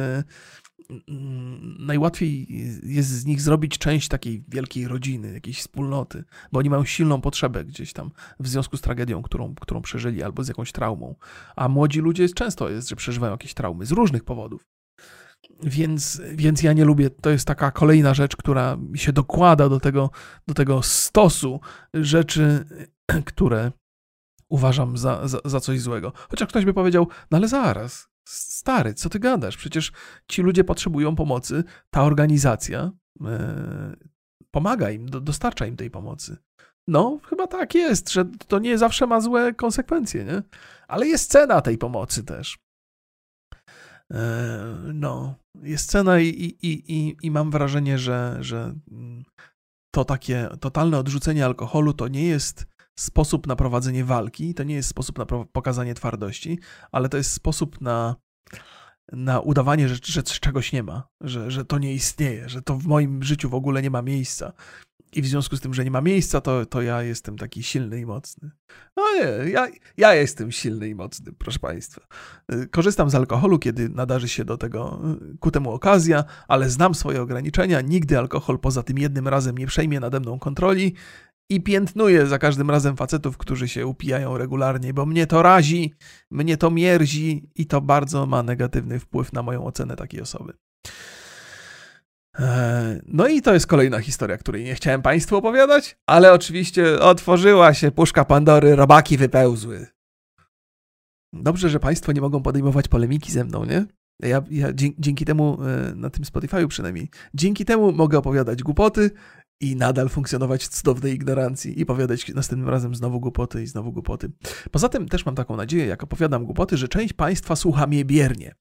najłatwiej jest z nich zrobić część takiej wielkiej rodziny, jakiejś wspólnoty, bo oni mają silną potrzebę gdzieś tam w związku z tragedią, którą, którą przeżyli, albo z jakąś traumą. A młodzi ludzie często jest, że przeżywają jakieś traumy z różnych powodów. Więc, więc ja nie lubię, to jest taka kolejna rzecz, która się dokłada do tego, do tego stosu rzeczy, które uważam za, za, za coś złego. Chociaż ktoś by powiedział, no ale zaraz, Stary, co ty gadasz? Przecież ci ludzie potrzebują pomocy, ta organizacja e, pomaga im, do, dostarcza im tej pomocy. No, chyba tak jest, że to nie zawsze ma złe konsekwencje, nie? Ale jest cena tej pomocy też. E, no, jest cena i, i, i, i mam wrażenie, że, że to takie totalne odrzucenie alkoholu to nie jest sposób na prowadzenie walki, to nie jest sposób na pokazanie twardości, ale to jest sposób na, na udawanie, że, że czegoś nie ma, że, że to nie istnieje, że to w moim życiu w ogóle nie ma miejsca. I w związku z tym, że nie ma miejsca, to, to ja jestem taki silny i mocny. No nie, ja, ja jestem silny i mocny, proszę Państwa. Korzystam z alkoholu, kiedy nadarzy się do tego ku temu okazja, ale znam swoje ograniczenia. Nigdy alkohol poza tym jednym razem nie przejmie nade mną kontroli i piętnuję za każdym razem facetów, którzy się upijają regularnie, bo mnie to razi, mnie to mierzi i to bardzo ma negatywny wpływ na moją ocenę takiej osoby. E, no i to jest kolejna historia, której nie chciałem Państwu opowiadać, ale oczywiście otworzyła się puszka Pandory, robaki wypełzły. Dobrze, że Państwo nie mogą podejmować polemiki ze mną, nie? Ja, ja dzięki temu, e, na tym Spotify'u przynajmniej, dzięki temu mogę opowiadać głupoty i nadal funkcjonować w cudownej ignorancji i opowiadać następnym razem znowu głupoty i znowu głupoty. Poza tym też mam taką nadzieję, jak opowiadam głupoty, że część Państwa słucha mnie biernie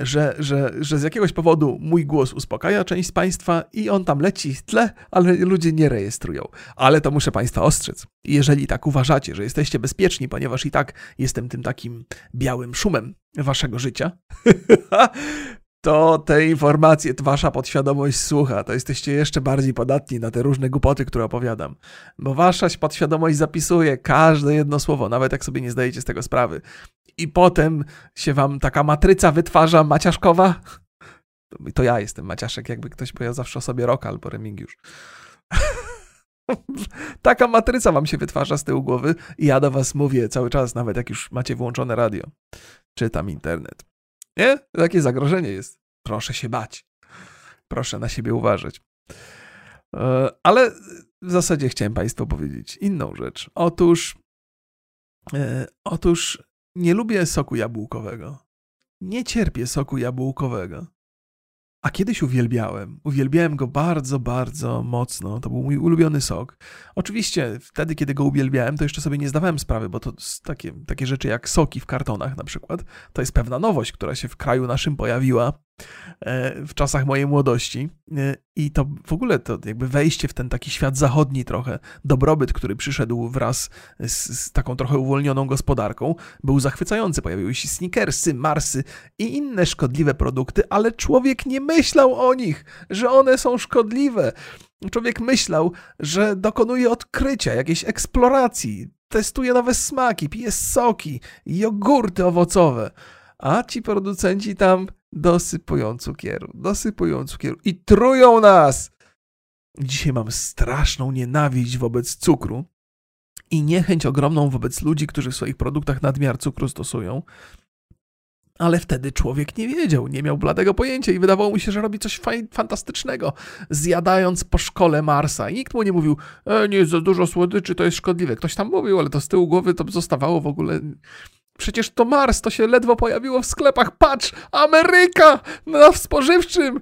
że, że, że z jakiegoś powodu mój głos uspokaja część z Państwa i on tam leci w tle, ale ludzie nie rejestrują. Ale to muszę Państwa ostrzec. Jeżeli tak uważacie, że jesteście bezpieczni, ponieważ i tak jestem tym takim białym szumem waszego życia, (laughs) to te informacje wasza podświadomość słucha, to jesteście jeszcze bardziej podatni na te różne głupoty, które opowiadam. Bo wasza podświadomość zapisuje każde jedno słowo, nawet jak sobie nie zdajecie z tego sprawy. I potem się wam taka matryca wytwarza maciaszkowa. To ja jestem Maciaszek, jakby ktoś powiedział zawsze o sobie Rok albo Remigiusz. (laughs) Taka matryca wam się wytwarza z tyłu głowy i ja do was mówię cały czas, nawet jak już macie włączone radio, czy tam internet. Nie? Takie zagrożenie jest. Proszę się bać. Proszę na siebie uważać. E, ale w zasadzie chciałem Państwu powiedzieć inną rzecz. Otóż, e, otóż nie lubię soku jabłkowego. Nie cierpię soku jabłkowego. A kiedyś uwielbiałem. Uwielbiałem go bardzo, bardzo mocno. To był mój ulubiony sok. Oczywiście wtedy, kiedy go uwielbiałem, to jeszcze sobie nie zdawałem sprawy, bo to takie, takie rzeczy jak soki w kartonach na przykład, to jest pewna nowość, która się w kraju naszym pojawiła w czasach mojej młodości. E, I to w ogóle to jakby wejście w ten taki świat zachodni trochę, dobrobyt, który przyszedł wraz z, z taką trochę uwolnioną gospodarką, był zachwycający. Pojawiły się sneakersy, marsy i inne szkodliwe produkty, ale człowiek nie myślał o nich, że one są szkodliwe. Człowiek myślał, że dokonuje odkrycia, jakiejś eksploracji, testuje nowe smaki, pije soki, jogurty owocowe. A ci producenci tam dosypują cukieru, dosypują cukieru i trują nas. Dzisiaj mam straszną nienawiść wobec cukru i niechęć ogromną wobec ludzi, którzy w swoich produktach nadmiar cukru stosują. Ale wtedy człowiek nie wiedział, nie miał bladego pojęcia i wydawało mu się, że robi coś fantastycznego, zjadając po szkole Marsa. I nikt mu nie mówił, e, nie za dużo słodyczy, to jest szkodliwe. Ktoś tam mówił, ale to z tyłu głowy to zostawało w ogóle Przecież to Mars, to się ledwo pojawiło w sklepach. Patrz, Ameryka na spożywczym.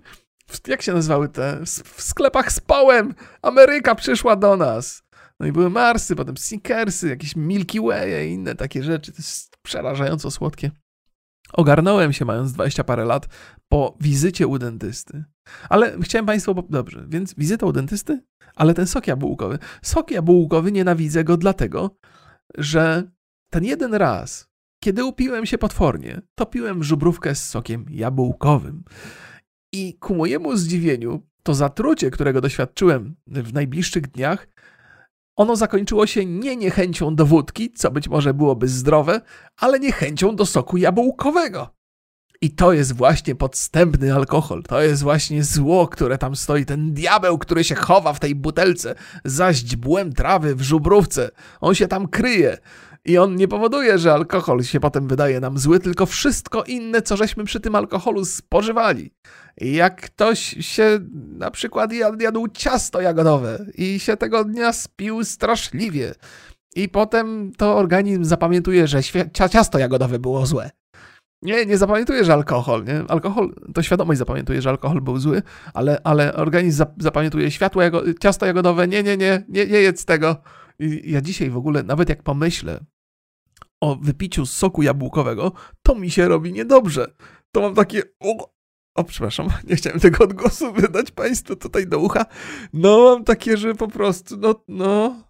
Jak się nazywały te? W sklepach z połem. Ameryka przyszła do nas. No i były Marsy, potem Snickersy, jakieś Milky Way i inne takie rzeczy. To jest przerażająco słodkie. Ogarnąłem się, mając 20 parę lat, po wizycie u dentysty. Ale chciałem Państwu. Dobrze, więc wizyta u dentysty, ale ten sok jabłkowy. Sok jabłkowy nienawidzę go dlatego, że ten jeden raz kiedy upiłem się potwornie, topiłem żubrówkę z sokiem jabłkowym. I ku mojemu zdziwieniu, to zatrucie, którego doświadczyłem w najbliższych dniach, ono zakończyło się nie niechęcią do wódki, co być może byłoby zdrowe, ale niechęcią do soku jabłkowego. I to jest właśnie podstępny alkohol. To jest właśnie zło, które tam stoi. Ten diabeł, który się chowa w tej butelce za źdźbłem trawy w żubrówce. On się tam kryje. I on nie powoduje, że alkohol się potem wydaje nam zły, tylko wszystko inne, co żeśmy przy tym alkoholu spożywali. Jak ktoś się na przykład jadł ciasto jagodowe i się tego dnia spił straszliwie, i potem to organizm zapamiętuje, że ciasto jagodowe było złe. Nie, nie zapamiętuje, że alkohol, nie? Alkohol, to świadomość zapamiętuje, że alkohol był zły, ale, ale organizm zapamiętuje światło jago, ciasto jagodowe, nie, nie, nie, nie, nie jedz tego. Ja dzisiaj w ogóle, nawet jak pomyślę o wypiciu soku jabłkowego, to mi się robi niedobrze. To mam takie. O, o przepraszam, (laughs) nie chciałem tego odgłosu wydać Państwu tutaj do ucha. No, mam takie, że po prostu, no, no,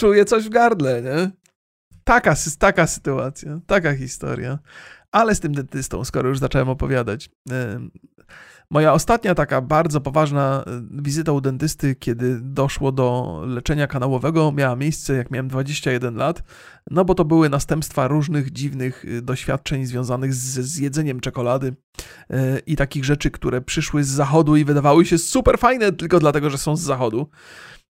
czuję coś w gardle, nie? Taka, taka sytuacja, taka historia. Ale z tym dentystą, skoro już zacząłem opowiadać. Moja ostatnia taka bardzo poważna e, wizyta u dentysty, kiedy doszło do leczenia kanałowego, miała miejsce jak miałem 21 lat, no bo to były następstwa różnych dziwnych e, doświadczeń związanych z, z jedzeniem czekolady i takich rzeczy, które przyszły z zachodu i wydawały się super fajne tylko dlatego, że są z zachodu.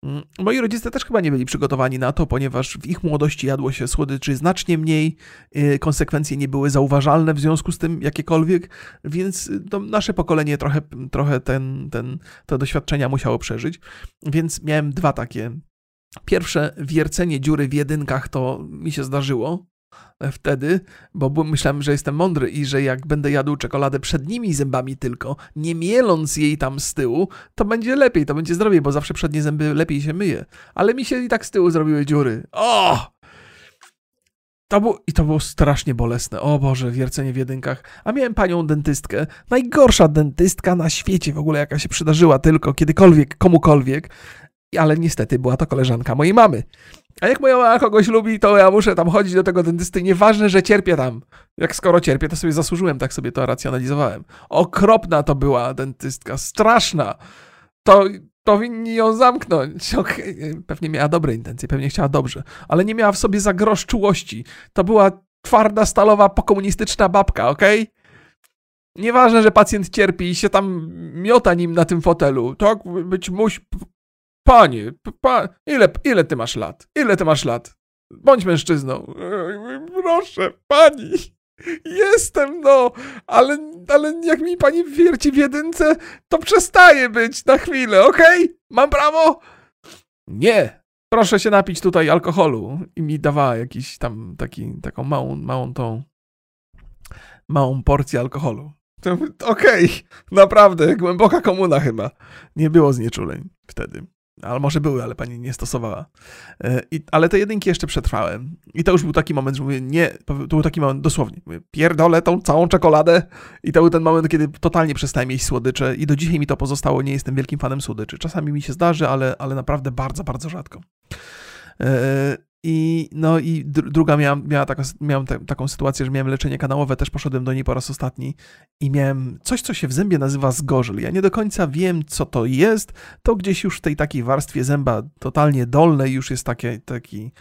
Mm, moi rodzice też chyba nie byli przygotowani na to, ponieważ w ich młodości jadło się słodyczy znacznie mniej, y, konsekwencje nie były zauważalne w związku z tym jakiekolwiek, więc y, nasze pokolenie trochę, trochę ten, ten, te doświadczenia musiało przeżyć. Więc miałem dwa takie. Pierwsze wiercenie dziury w jedynkach to mi się zdarzyło wtedy, bo myślałem, że jestem mądry i że jak będę jadł czekoladę przednimi zębami tylko, nie mieląc jej tam z tyłu, to będzie lepiej, to będzie zdrowiej, bo zawsze przednie zęby lepiej się myje. Ale mi się i tak z tyłu zrobiły dziury. O! To było, I to było strasznie bolesne. O Boże, wiercenie w jedynkach. A miałem panią dentystkę. Najgorsza dentystka na świecie w ogóle, jaka się przydarzyła tylko kiedykolwiek, komukolwiek. Ale niestety była to koleżanka mojej mamy. A jak moja mama kogoś lubi, to ja muszę tam chodzić do tego dentysty. Nieważne, że cierpię tam. Jak skoro cierpię, to sobie zasłużyłem, tak sobie to racjonalizowałem. Okropna to była dentystka, straszna. To powinni ją zamknąć. Okay. Pewnie miała dobre intencje, pewnie chciała dobrze, ale nie miała w sobie zagroż czułości. To była twarda, stalowa, pokomunistyczna babka, okej? Okay? Nieważne, że pacjent cierpi i się tam miota nim na tym fotelu. Tak być musi, Panie, pa, ile, ile ty masz lat? Ile ty masz lat? Bądź mężczyzną. Proszę, pani. Jestem, no, ale, ale jak mi pani wierci w jedynce, to przestaje być na chwilę, okej? Okay? Mam prawo? Nie. Proszę się napić tutaj alkoholu. I mi dawała jakiś tam taki, taką małą, małą tą, małą porcję alkoholu. Okej, okay. naprawdę, głęboka komuna chyba. Nie było znieczuleń wtedy. Ale może były, ale pani nie stosowała. E, I, ale te jedynki jeszcze przetrwałem. I to już był taki moment, że mówię, nie, to był taki moment dosłownie. Mówię, pierdolę tą całą czekoladę. I to był ten moment, kiedy totalnie przestałem jeść słodycze. I do dzisiaj mi to pozostało. Nie jestem wielkim fanem słodyczy. Czasami mi się zdarzy, ale, ale naprawdę bardzo, bardzo rzadko. I, no i druga miałam, miała taka, miałam te, taką sytuację, że miałem leczenie kanałowe, też poszedłem do niej po raz ostatni i miałem coś, co się w zębie nazywa zgorzel. Ja nie do końca wiem, co to jest. To gdzieś już w tej takiej warstwie zęba totalnie dolnej już jest takie, taki,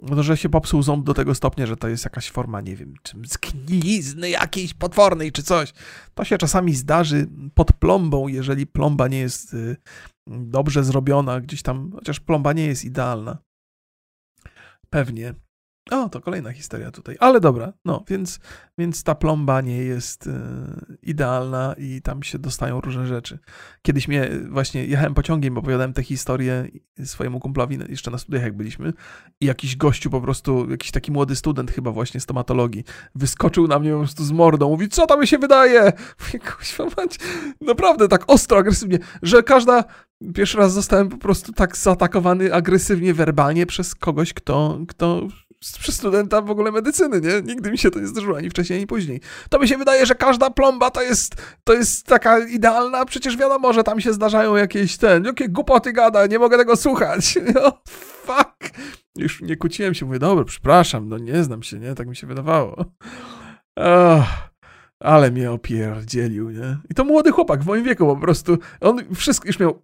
no, że się popsuł ząb do tego stopnia, że to jest jakaś forma, nie wiem, czym zgnilizny jakiejś potwornej czy coś. To się czasami zdarzy pod plombą, jeżeli plomba nie jest y, dobrze zrobiona, gdzieś tam, chociaż plomba nie jest idealna. Pewnie. O, to kolejna historia tutaj. Ale dobra, no, więc, więc ta plomba nie jest y, idealna i tam się dostają różne rzeczy. Kiedyś mnie właśnie jechałem pociągiem, bo opowiadałem tę historię swojemu kumplowi jeszcze na studiach, jak byliśmy, i jakiś gościu po prostu, jakiś taki młody student chyba właśnie stomatologii, wyskoczył na mnie po prostu z mordą, mówi, co tam mi się wydaje? (laughs) Mówię, naprawdę tak ostro, agresywnie, że każda, Pierwszy raz zostałem po prostu tak zaatakowany agresywnie, werbalnie przez kogoś, kto, kto przez studenta w ogóle medycyny, nie? Nigdy mi się to nie zdarzyło, ani wcześniej, ani później. To mi się wydaje, że każda plomba to jest, to jest taka idealna, przecież wiadomo, że tam się zdarzają jakieś ten, jakie głupoty gada, nie mogę tego słuchać. (laughs) No, fuck. Już nie kłóciłem się, mówię, dobra, przepraszam, no nie znam się, nie? Tak mi się wydawało. Oh. Ale mnie opierdzielił, nie? I to młody chłopak w moim wieku po prostu. On wszystko już miał.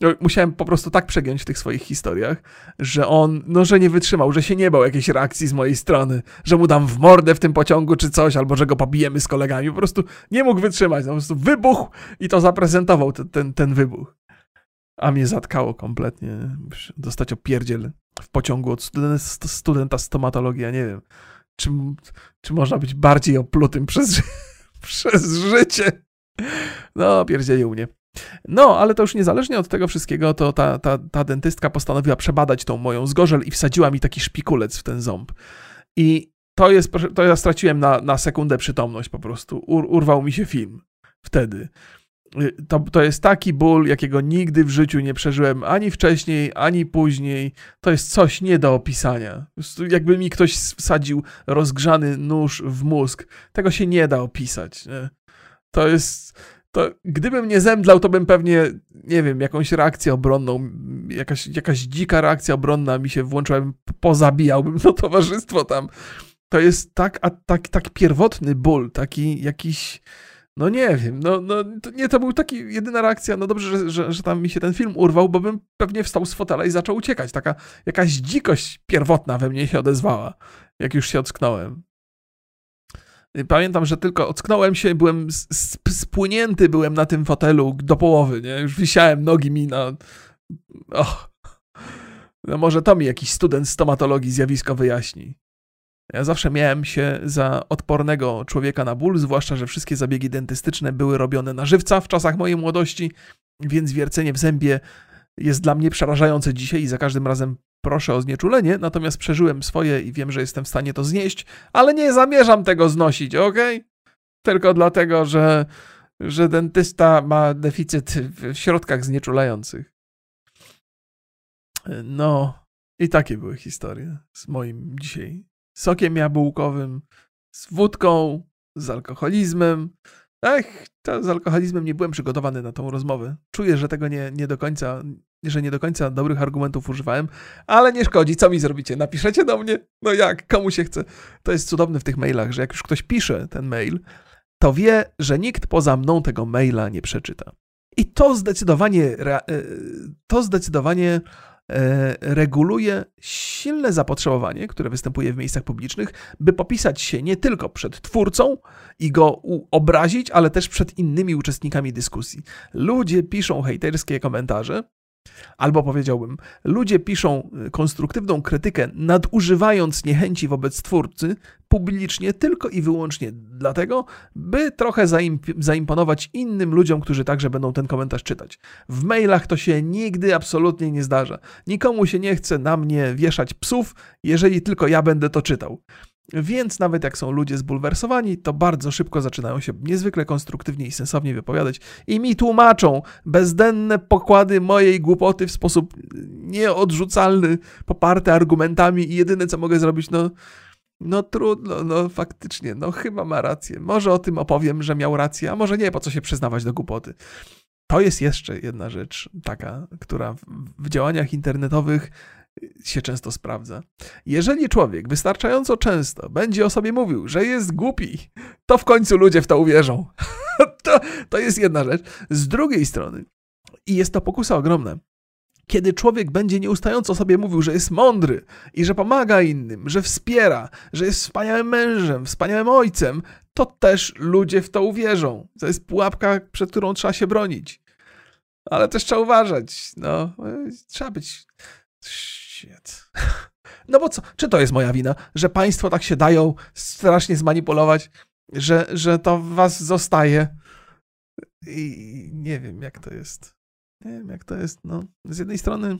No, musiałem po prostu tak przegiąć w tych swoich historiach, że on, no, że nie wytrzymał, że się nie bał jakiejś reakcji z mojej strony, że mu dam w mordę w tym pociągu czy coś, albo że go pobijemy z kolegami. Po prostu nie mógł wytrzymać. No, po prostu wybuchł i to zaprezentował ten, ten, ten wybuch. A mnie zatkało kompletnie. Dostać opierdziel w pociągu od studenta, studenta stomatologii, ja nie wiem. Czy, czy można być bardziej oplutym przez (laughs) przez życie. No, pierdzielił mnie. No, ale to już niezależnie od tego wszystkiego, to ta, ta, ta dentystka postanowiła przebadać tą moją zgorzel i wsadziła mi taki szpikulec w ten ząb. I to jest, to ja straciłem na, na sekundę przytomność po prostu. Ur, urwał mi się film wtedy. Y, to, to jest taki ból, jakiego nigdy w życiu nie przeżyłem ani wcześniej, ani później. To jest coś nie do opisania. Jakby mi ktoś wsadził rozgrzany nóż w mózg, tego się nie da opisać. Nie? To jest. To, gdybym nie zemdlał, to bym pewnie, nie wiem, jakąś reakcję obronną, jakaś, jakaś dzika reakcja obronna mi się włączyła, pozabijałbym (laughs) to towarzystwo tam. To jest tak, a, tak, tak pierwotny ból, taki jakiś no nie wiem, no, no to nie, to był taki jedyna reakcja, no dobrze, że, że, że, tam mi się ten film urwał, bo bym pewnie wstał z fotela i zaczął uciekać. Taka jakaś dzikość pierwotna we mnie się odezwała, jak już się ocknąłem. Pamiętam, że tylko ocknąłem się, byłem spłynięty byłem na tym fotelu do połowy, nie? Już wisiałem nogi mi na... Och. No może to mi jakiś student stomatologii zjawisko wyjaśni. Ja zawsze miałem się za odpornego człowieka na ból, zwłaszcza, że wszystkie zabiegi dentystyczne były robione na żywca w czasach mojej młodości, więc wiercenie w zębie jest dla mnie przerażające dzisiaj i za każdym razem proszę o znieczulenie, natomiast przeżyłem swoje i wiem, że jestem w stanie to znieść, ale nie zamierzam tego znosić, ok? Tylko dlatego, że, że dentysta ma deficyt w środkach znieczulających. No, i takie były historie z moim dzisiaj sokiem jabłkowym, z wódką, z alkoholizmem. Ech, to z alkoholizmem nie byłem przygotowany na tą rozmowę. Czuję, że tego nie, nie do końca, że nie do końca dobrych argumentów używałem, ale nie szkodzi. Co mi zrobicie? Napiszecie do mnie? No jak? Komu się chce? To jest cudowne w tych mailach, że jak już ktoś pisze ten mail, to wie, że nikt poza mną tego maila nie przeczyta. I to zdecydowanie, e, to zdecydowanie E, reguluje silne zapotrzebowanie, które występuje w miejscach publicznych, by popisać się nie tylko przed twórcą i go obrazić, ale też przed innymi uczestnikami dyskusji. Ludzie piszą hejterskie komentarze, Albo powiedziałbym, ludzie piszą y, konstruktywną krytykę, nadużywając niechęci wobec twórcy publicznie tylko i wyłącznie dlatego, by trochę zaimponować innym ludziom, którzy także będą ten komentarz czytać. W mailach to się nigdy absolutnie nie zdarza. Nikomu się nie chce na mnie wieszać psów, jeżeli tylko ja będę to czytał. Więc nawet jak są ludzie zbulwersowani, to bardzo szybko zaczynają się niezwykle konstruktywnie i sensownie wypowiadać i mi tłumaczą bezdenne pokłady mojej głupoty w sposób nieodrzucalny, poparte argumentami i jedyne co mogę zrobić, no, no trudno, no faktycznie, no chyba ma rację. Może o tym opowiem, że miał rację, a może nie, po co się przyznawać do głupoty. To jest jeszcze jedna rzecz taka, która w działaniach internetowych się często sprawdza. Jeżeli człowiek wystarczająco często będzie o sobie mówił, że jest głupi, to w końcu ludzie w to uwierzą. (laughs) to, to jest jedna rzecz. Z drugiej strony, i jest to pokusa ogromna, kiedy człowiek będzie nieustająco sobie mówił, że jest mądry i że pomaga innym, że wspiera, że jest wspaniałym mężem, wspaniałym ojcem, to też ludzie w to uwierzą. To jest pułapka, przed którą trzeba się bronić. Ale też trzeba uważać. No, trzeba być Shit. No bo co, czy to jest moja wina, że państwo tak się dają strasznie zmanipulować, że, że to was zostaje? I nie wiem, jak to jest. Nie wiem, jak to jest. No, z jednej strony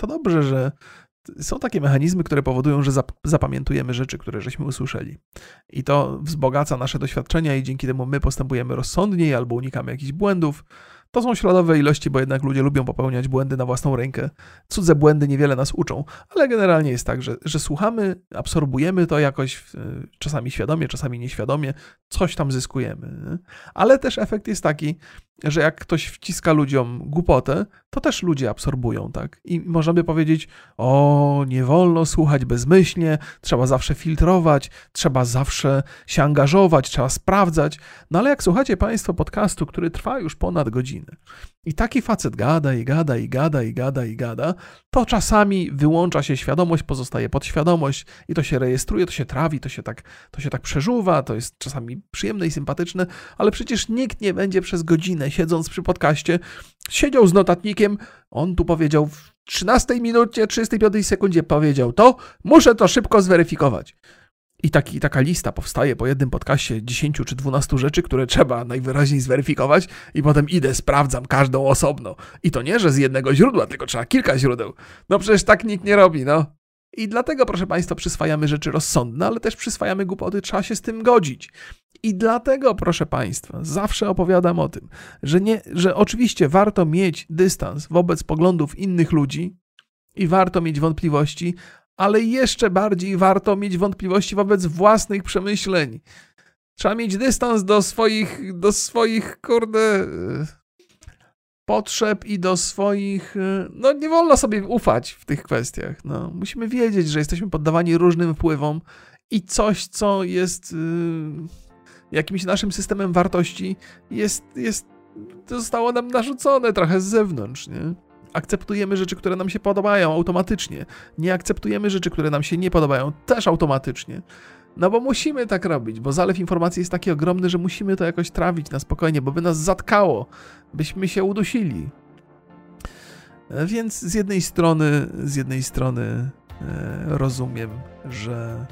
to dobrze, że są takie mechanizmy, które powodują, że zapamiętujemy rzeczy, które żeśmy usłyszeli. I to wzbogaca nasze doświadczenia i dzięki temu my postępujemy rozsądniej albo unikamy jakichś błędów. To są śladowe ilości, bo jednak ludzie lubią popełniać błędy na własną rękę. Cudze błędy niewiele nas uczą, ale generalnie jest tak, że, że słuchamy, absorbujemy to jakoś, czasami świadomie, czasami nieświadomie, coś tam zyskujemy. Ale też efekt jest taki, że jak ktoś wciska ludziom głupotę, to też ludzie absorbują, tak? I możemy powiedzieć, o, nie wolno słuchać bezmyślnie, trzeba zawsze filtrować, trzeba zawsze się angażować, trzeba sprawdzać. No ale jak słuchacie Państwo podcastu, który trwa już ponad godzinę i taki facet gada i gada i gada i gada i gada, to czasami wyłącza się świadomość, pozostaje podświadomość i to się rejestruje, to się trawi, to się tak, to się tak przeżuwa, to jest czasami przyjemne i sympatyczne, ale przecież nikt nie będzie przez godzinę siedząc przy podcaście, siedział z notatnikiem, on tu powiedział w 13 minucie, 35 sekundzie powiedział to, muszę to szybko zweryfikować. I taki, taka lista powstaje po jednym podcaście 10 czy 12 rzeczy, które trzeba najwyraźniej zweryfikować, i potem idę, sprawdzam każdą osobno. I to nie, że z jednego źródła, tylko trzeba kilka źródeł. No przecież tak nikt nie robi, no. I dlatego, proszę Państwa, przyswajamy rzeczy rozsądne, ale też przyswajamy głupoty, trzeba się z tym godzić. I dlatego, proszę Państwa, zawsze opowiadam o tym, że, nie, że oczywiście warto mieć dystans wobec poglądów innych ludzi i warto mieć wątpliwości, ale jeszcze bardziej warto mieć wątpliwości wobec własnych przemyśleń. Trzeba mieć dystans do swoich, do swoich, kurde, potrzeb i do swoich. No, nie wolno sobie ufać w tych kwestiach. No, musimy wiedzieć, że jesteśmy poddawani różnym wpływom i coś, co jest yy, jakimś naszym systemem wartości, jest, jest, zostało nam narzucone trochę z zewnątrz, nie? Akceptujemy rzeczy, które nam się podobają automatycznie. Nie akceptujemy rzeczy, które nam się nie podobają też automatycznie. No bo musimy tak robić, bo zalew informacji jest taki ogromny, że musimy to jakoś trawić na spokojnie, bo by nas zatkało, byśmy się udusili. E, Więc z jednej strony, z jednej strony e, rozumiem, że,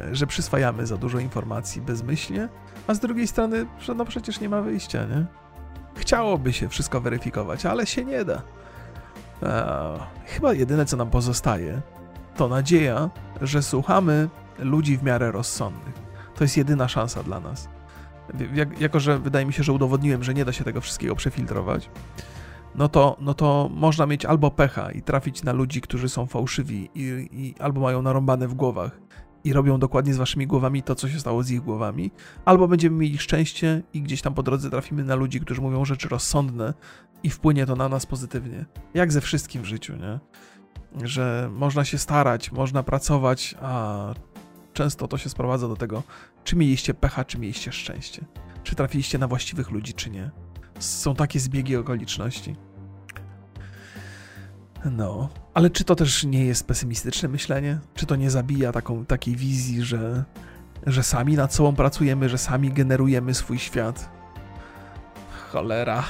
e, że przyswajamy za dużo informacji bezmyślnie, a z drugiej strony, że no przecież nie ma wyjścia, nie? Chciałoby się wszystko weryfikować, ale się nie da. E, chyba jedyne, co nam pozostaje, to nadzieja, że słuchamy ludzi w miarę rozsądnych. To jest jedyna szansa dla nas. Jak, jako, że wydaje mi się, że udowodniłem, że nie da się tego wszystkiego przefiltrować, no to, no to można mieć albo pecha i trafić na ludzi, którzy są fałszywi i, i albo mają narąbane w głowach i robią dokładnie z waszymi głowami to, co się stało z ich głowami, albo będziemy mieli szczęście i gdzieś tam po drodze trafimy na ludzi, którzy mówią rzeczy rozsądne i wpłynie to na nas pozytywnie. Jak ze wszystkim w życiu, nie? Że można się starać, można pracować, a często to się sprowadza do tego, czy mieliście pecha, czy mieliście szczęście. Czy trafiliście na właściwych ludzi, czy nie. Są takie zbiegi okoliczności. No, ale czy to też nie jest pesymistyczne myślenie? Czy to nie zabija taką, takiej wizji, że, że sami nad sobą pracujemy, że sami generujemy swój świat? Cholera.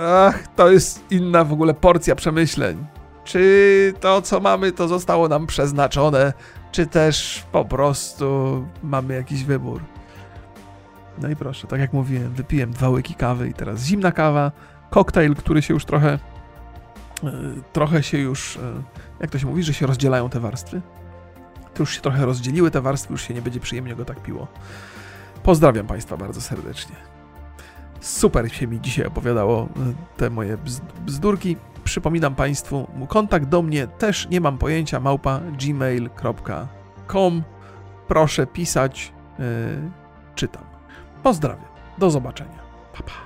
Ach, to jest inna w ogóle porcja przemyśleń. Czy to, co mamy, to zostało nam przeznaczone, czy też po prostu mamy jakiś wybór? No i proszę, tak jak mówiłem, wypiłem dwa łyki kawy i teraz zimna kawa, koktajl, który się już trochę, trochę się już, e, jak to się mówi, że się rozdzielają te warstwy? To już się trochę rozdzieliły te warstwy, już się nie będzie przyjemnie go tak piło. Pozdrawiam Państwa bardzo serdecznie. Super się mi dzisiaj opowiadało e, te moje bzd- bzdurki. Przypominam Państwu, kontakt do mnie też nie mam pojęcia, małpa gmail.com. Proszę pisać, yy, czytam. Pozdrawiam. Do zobaczenia. Pa, pa.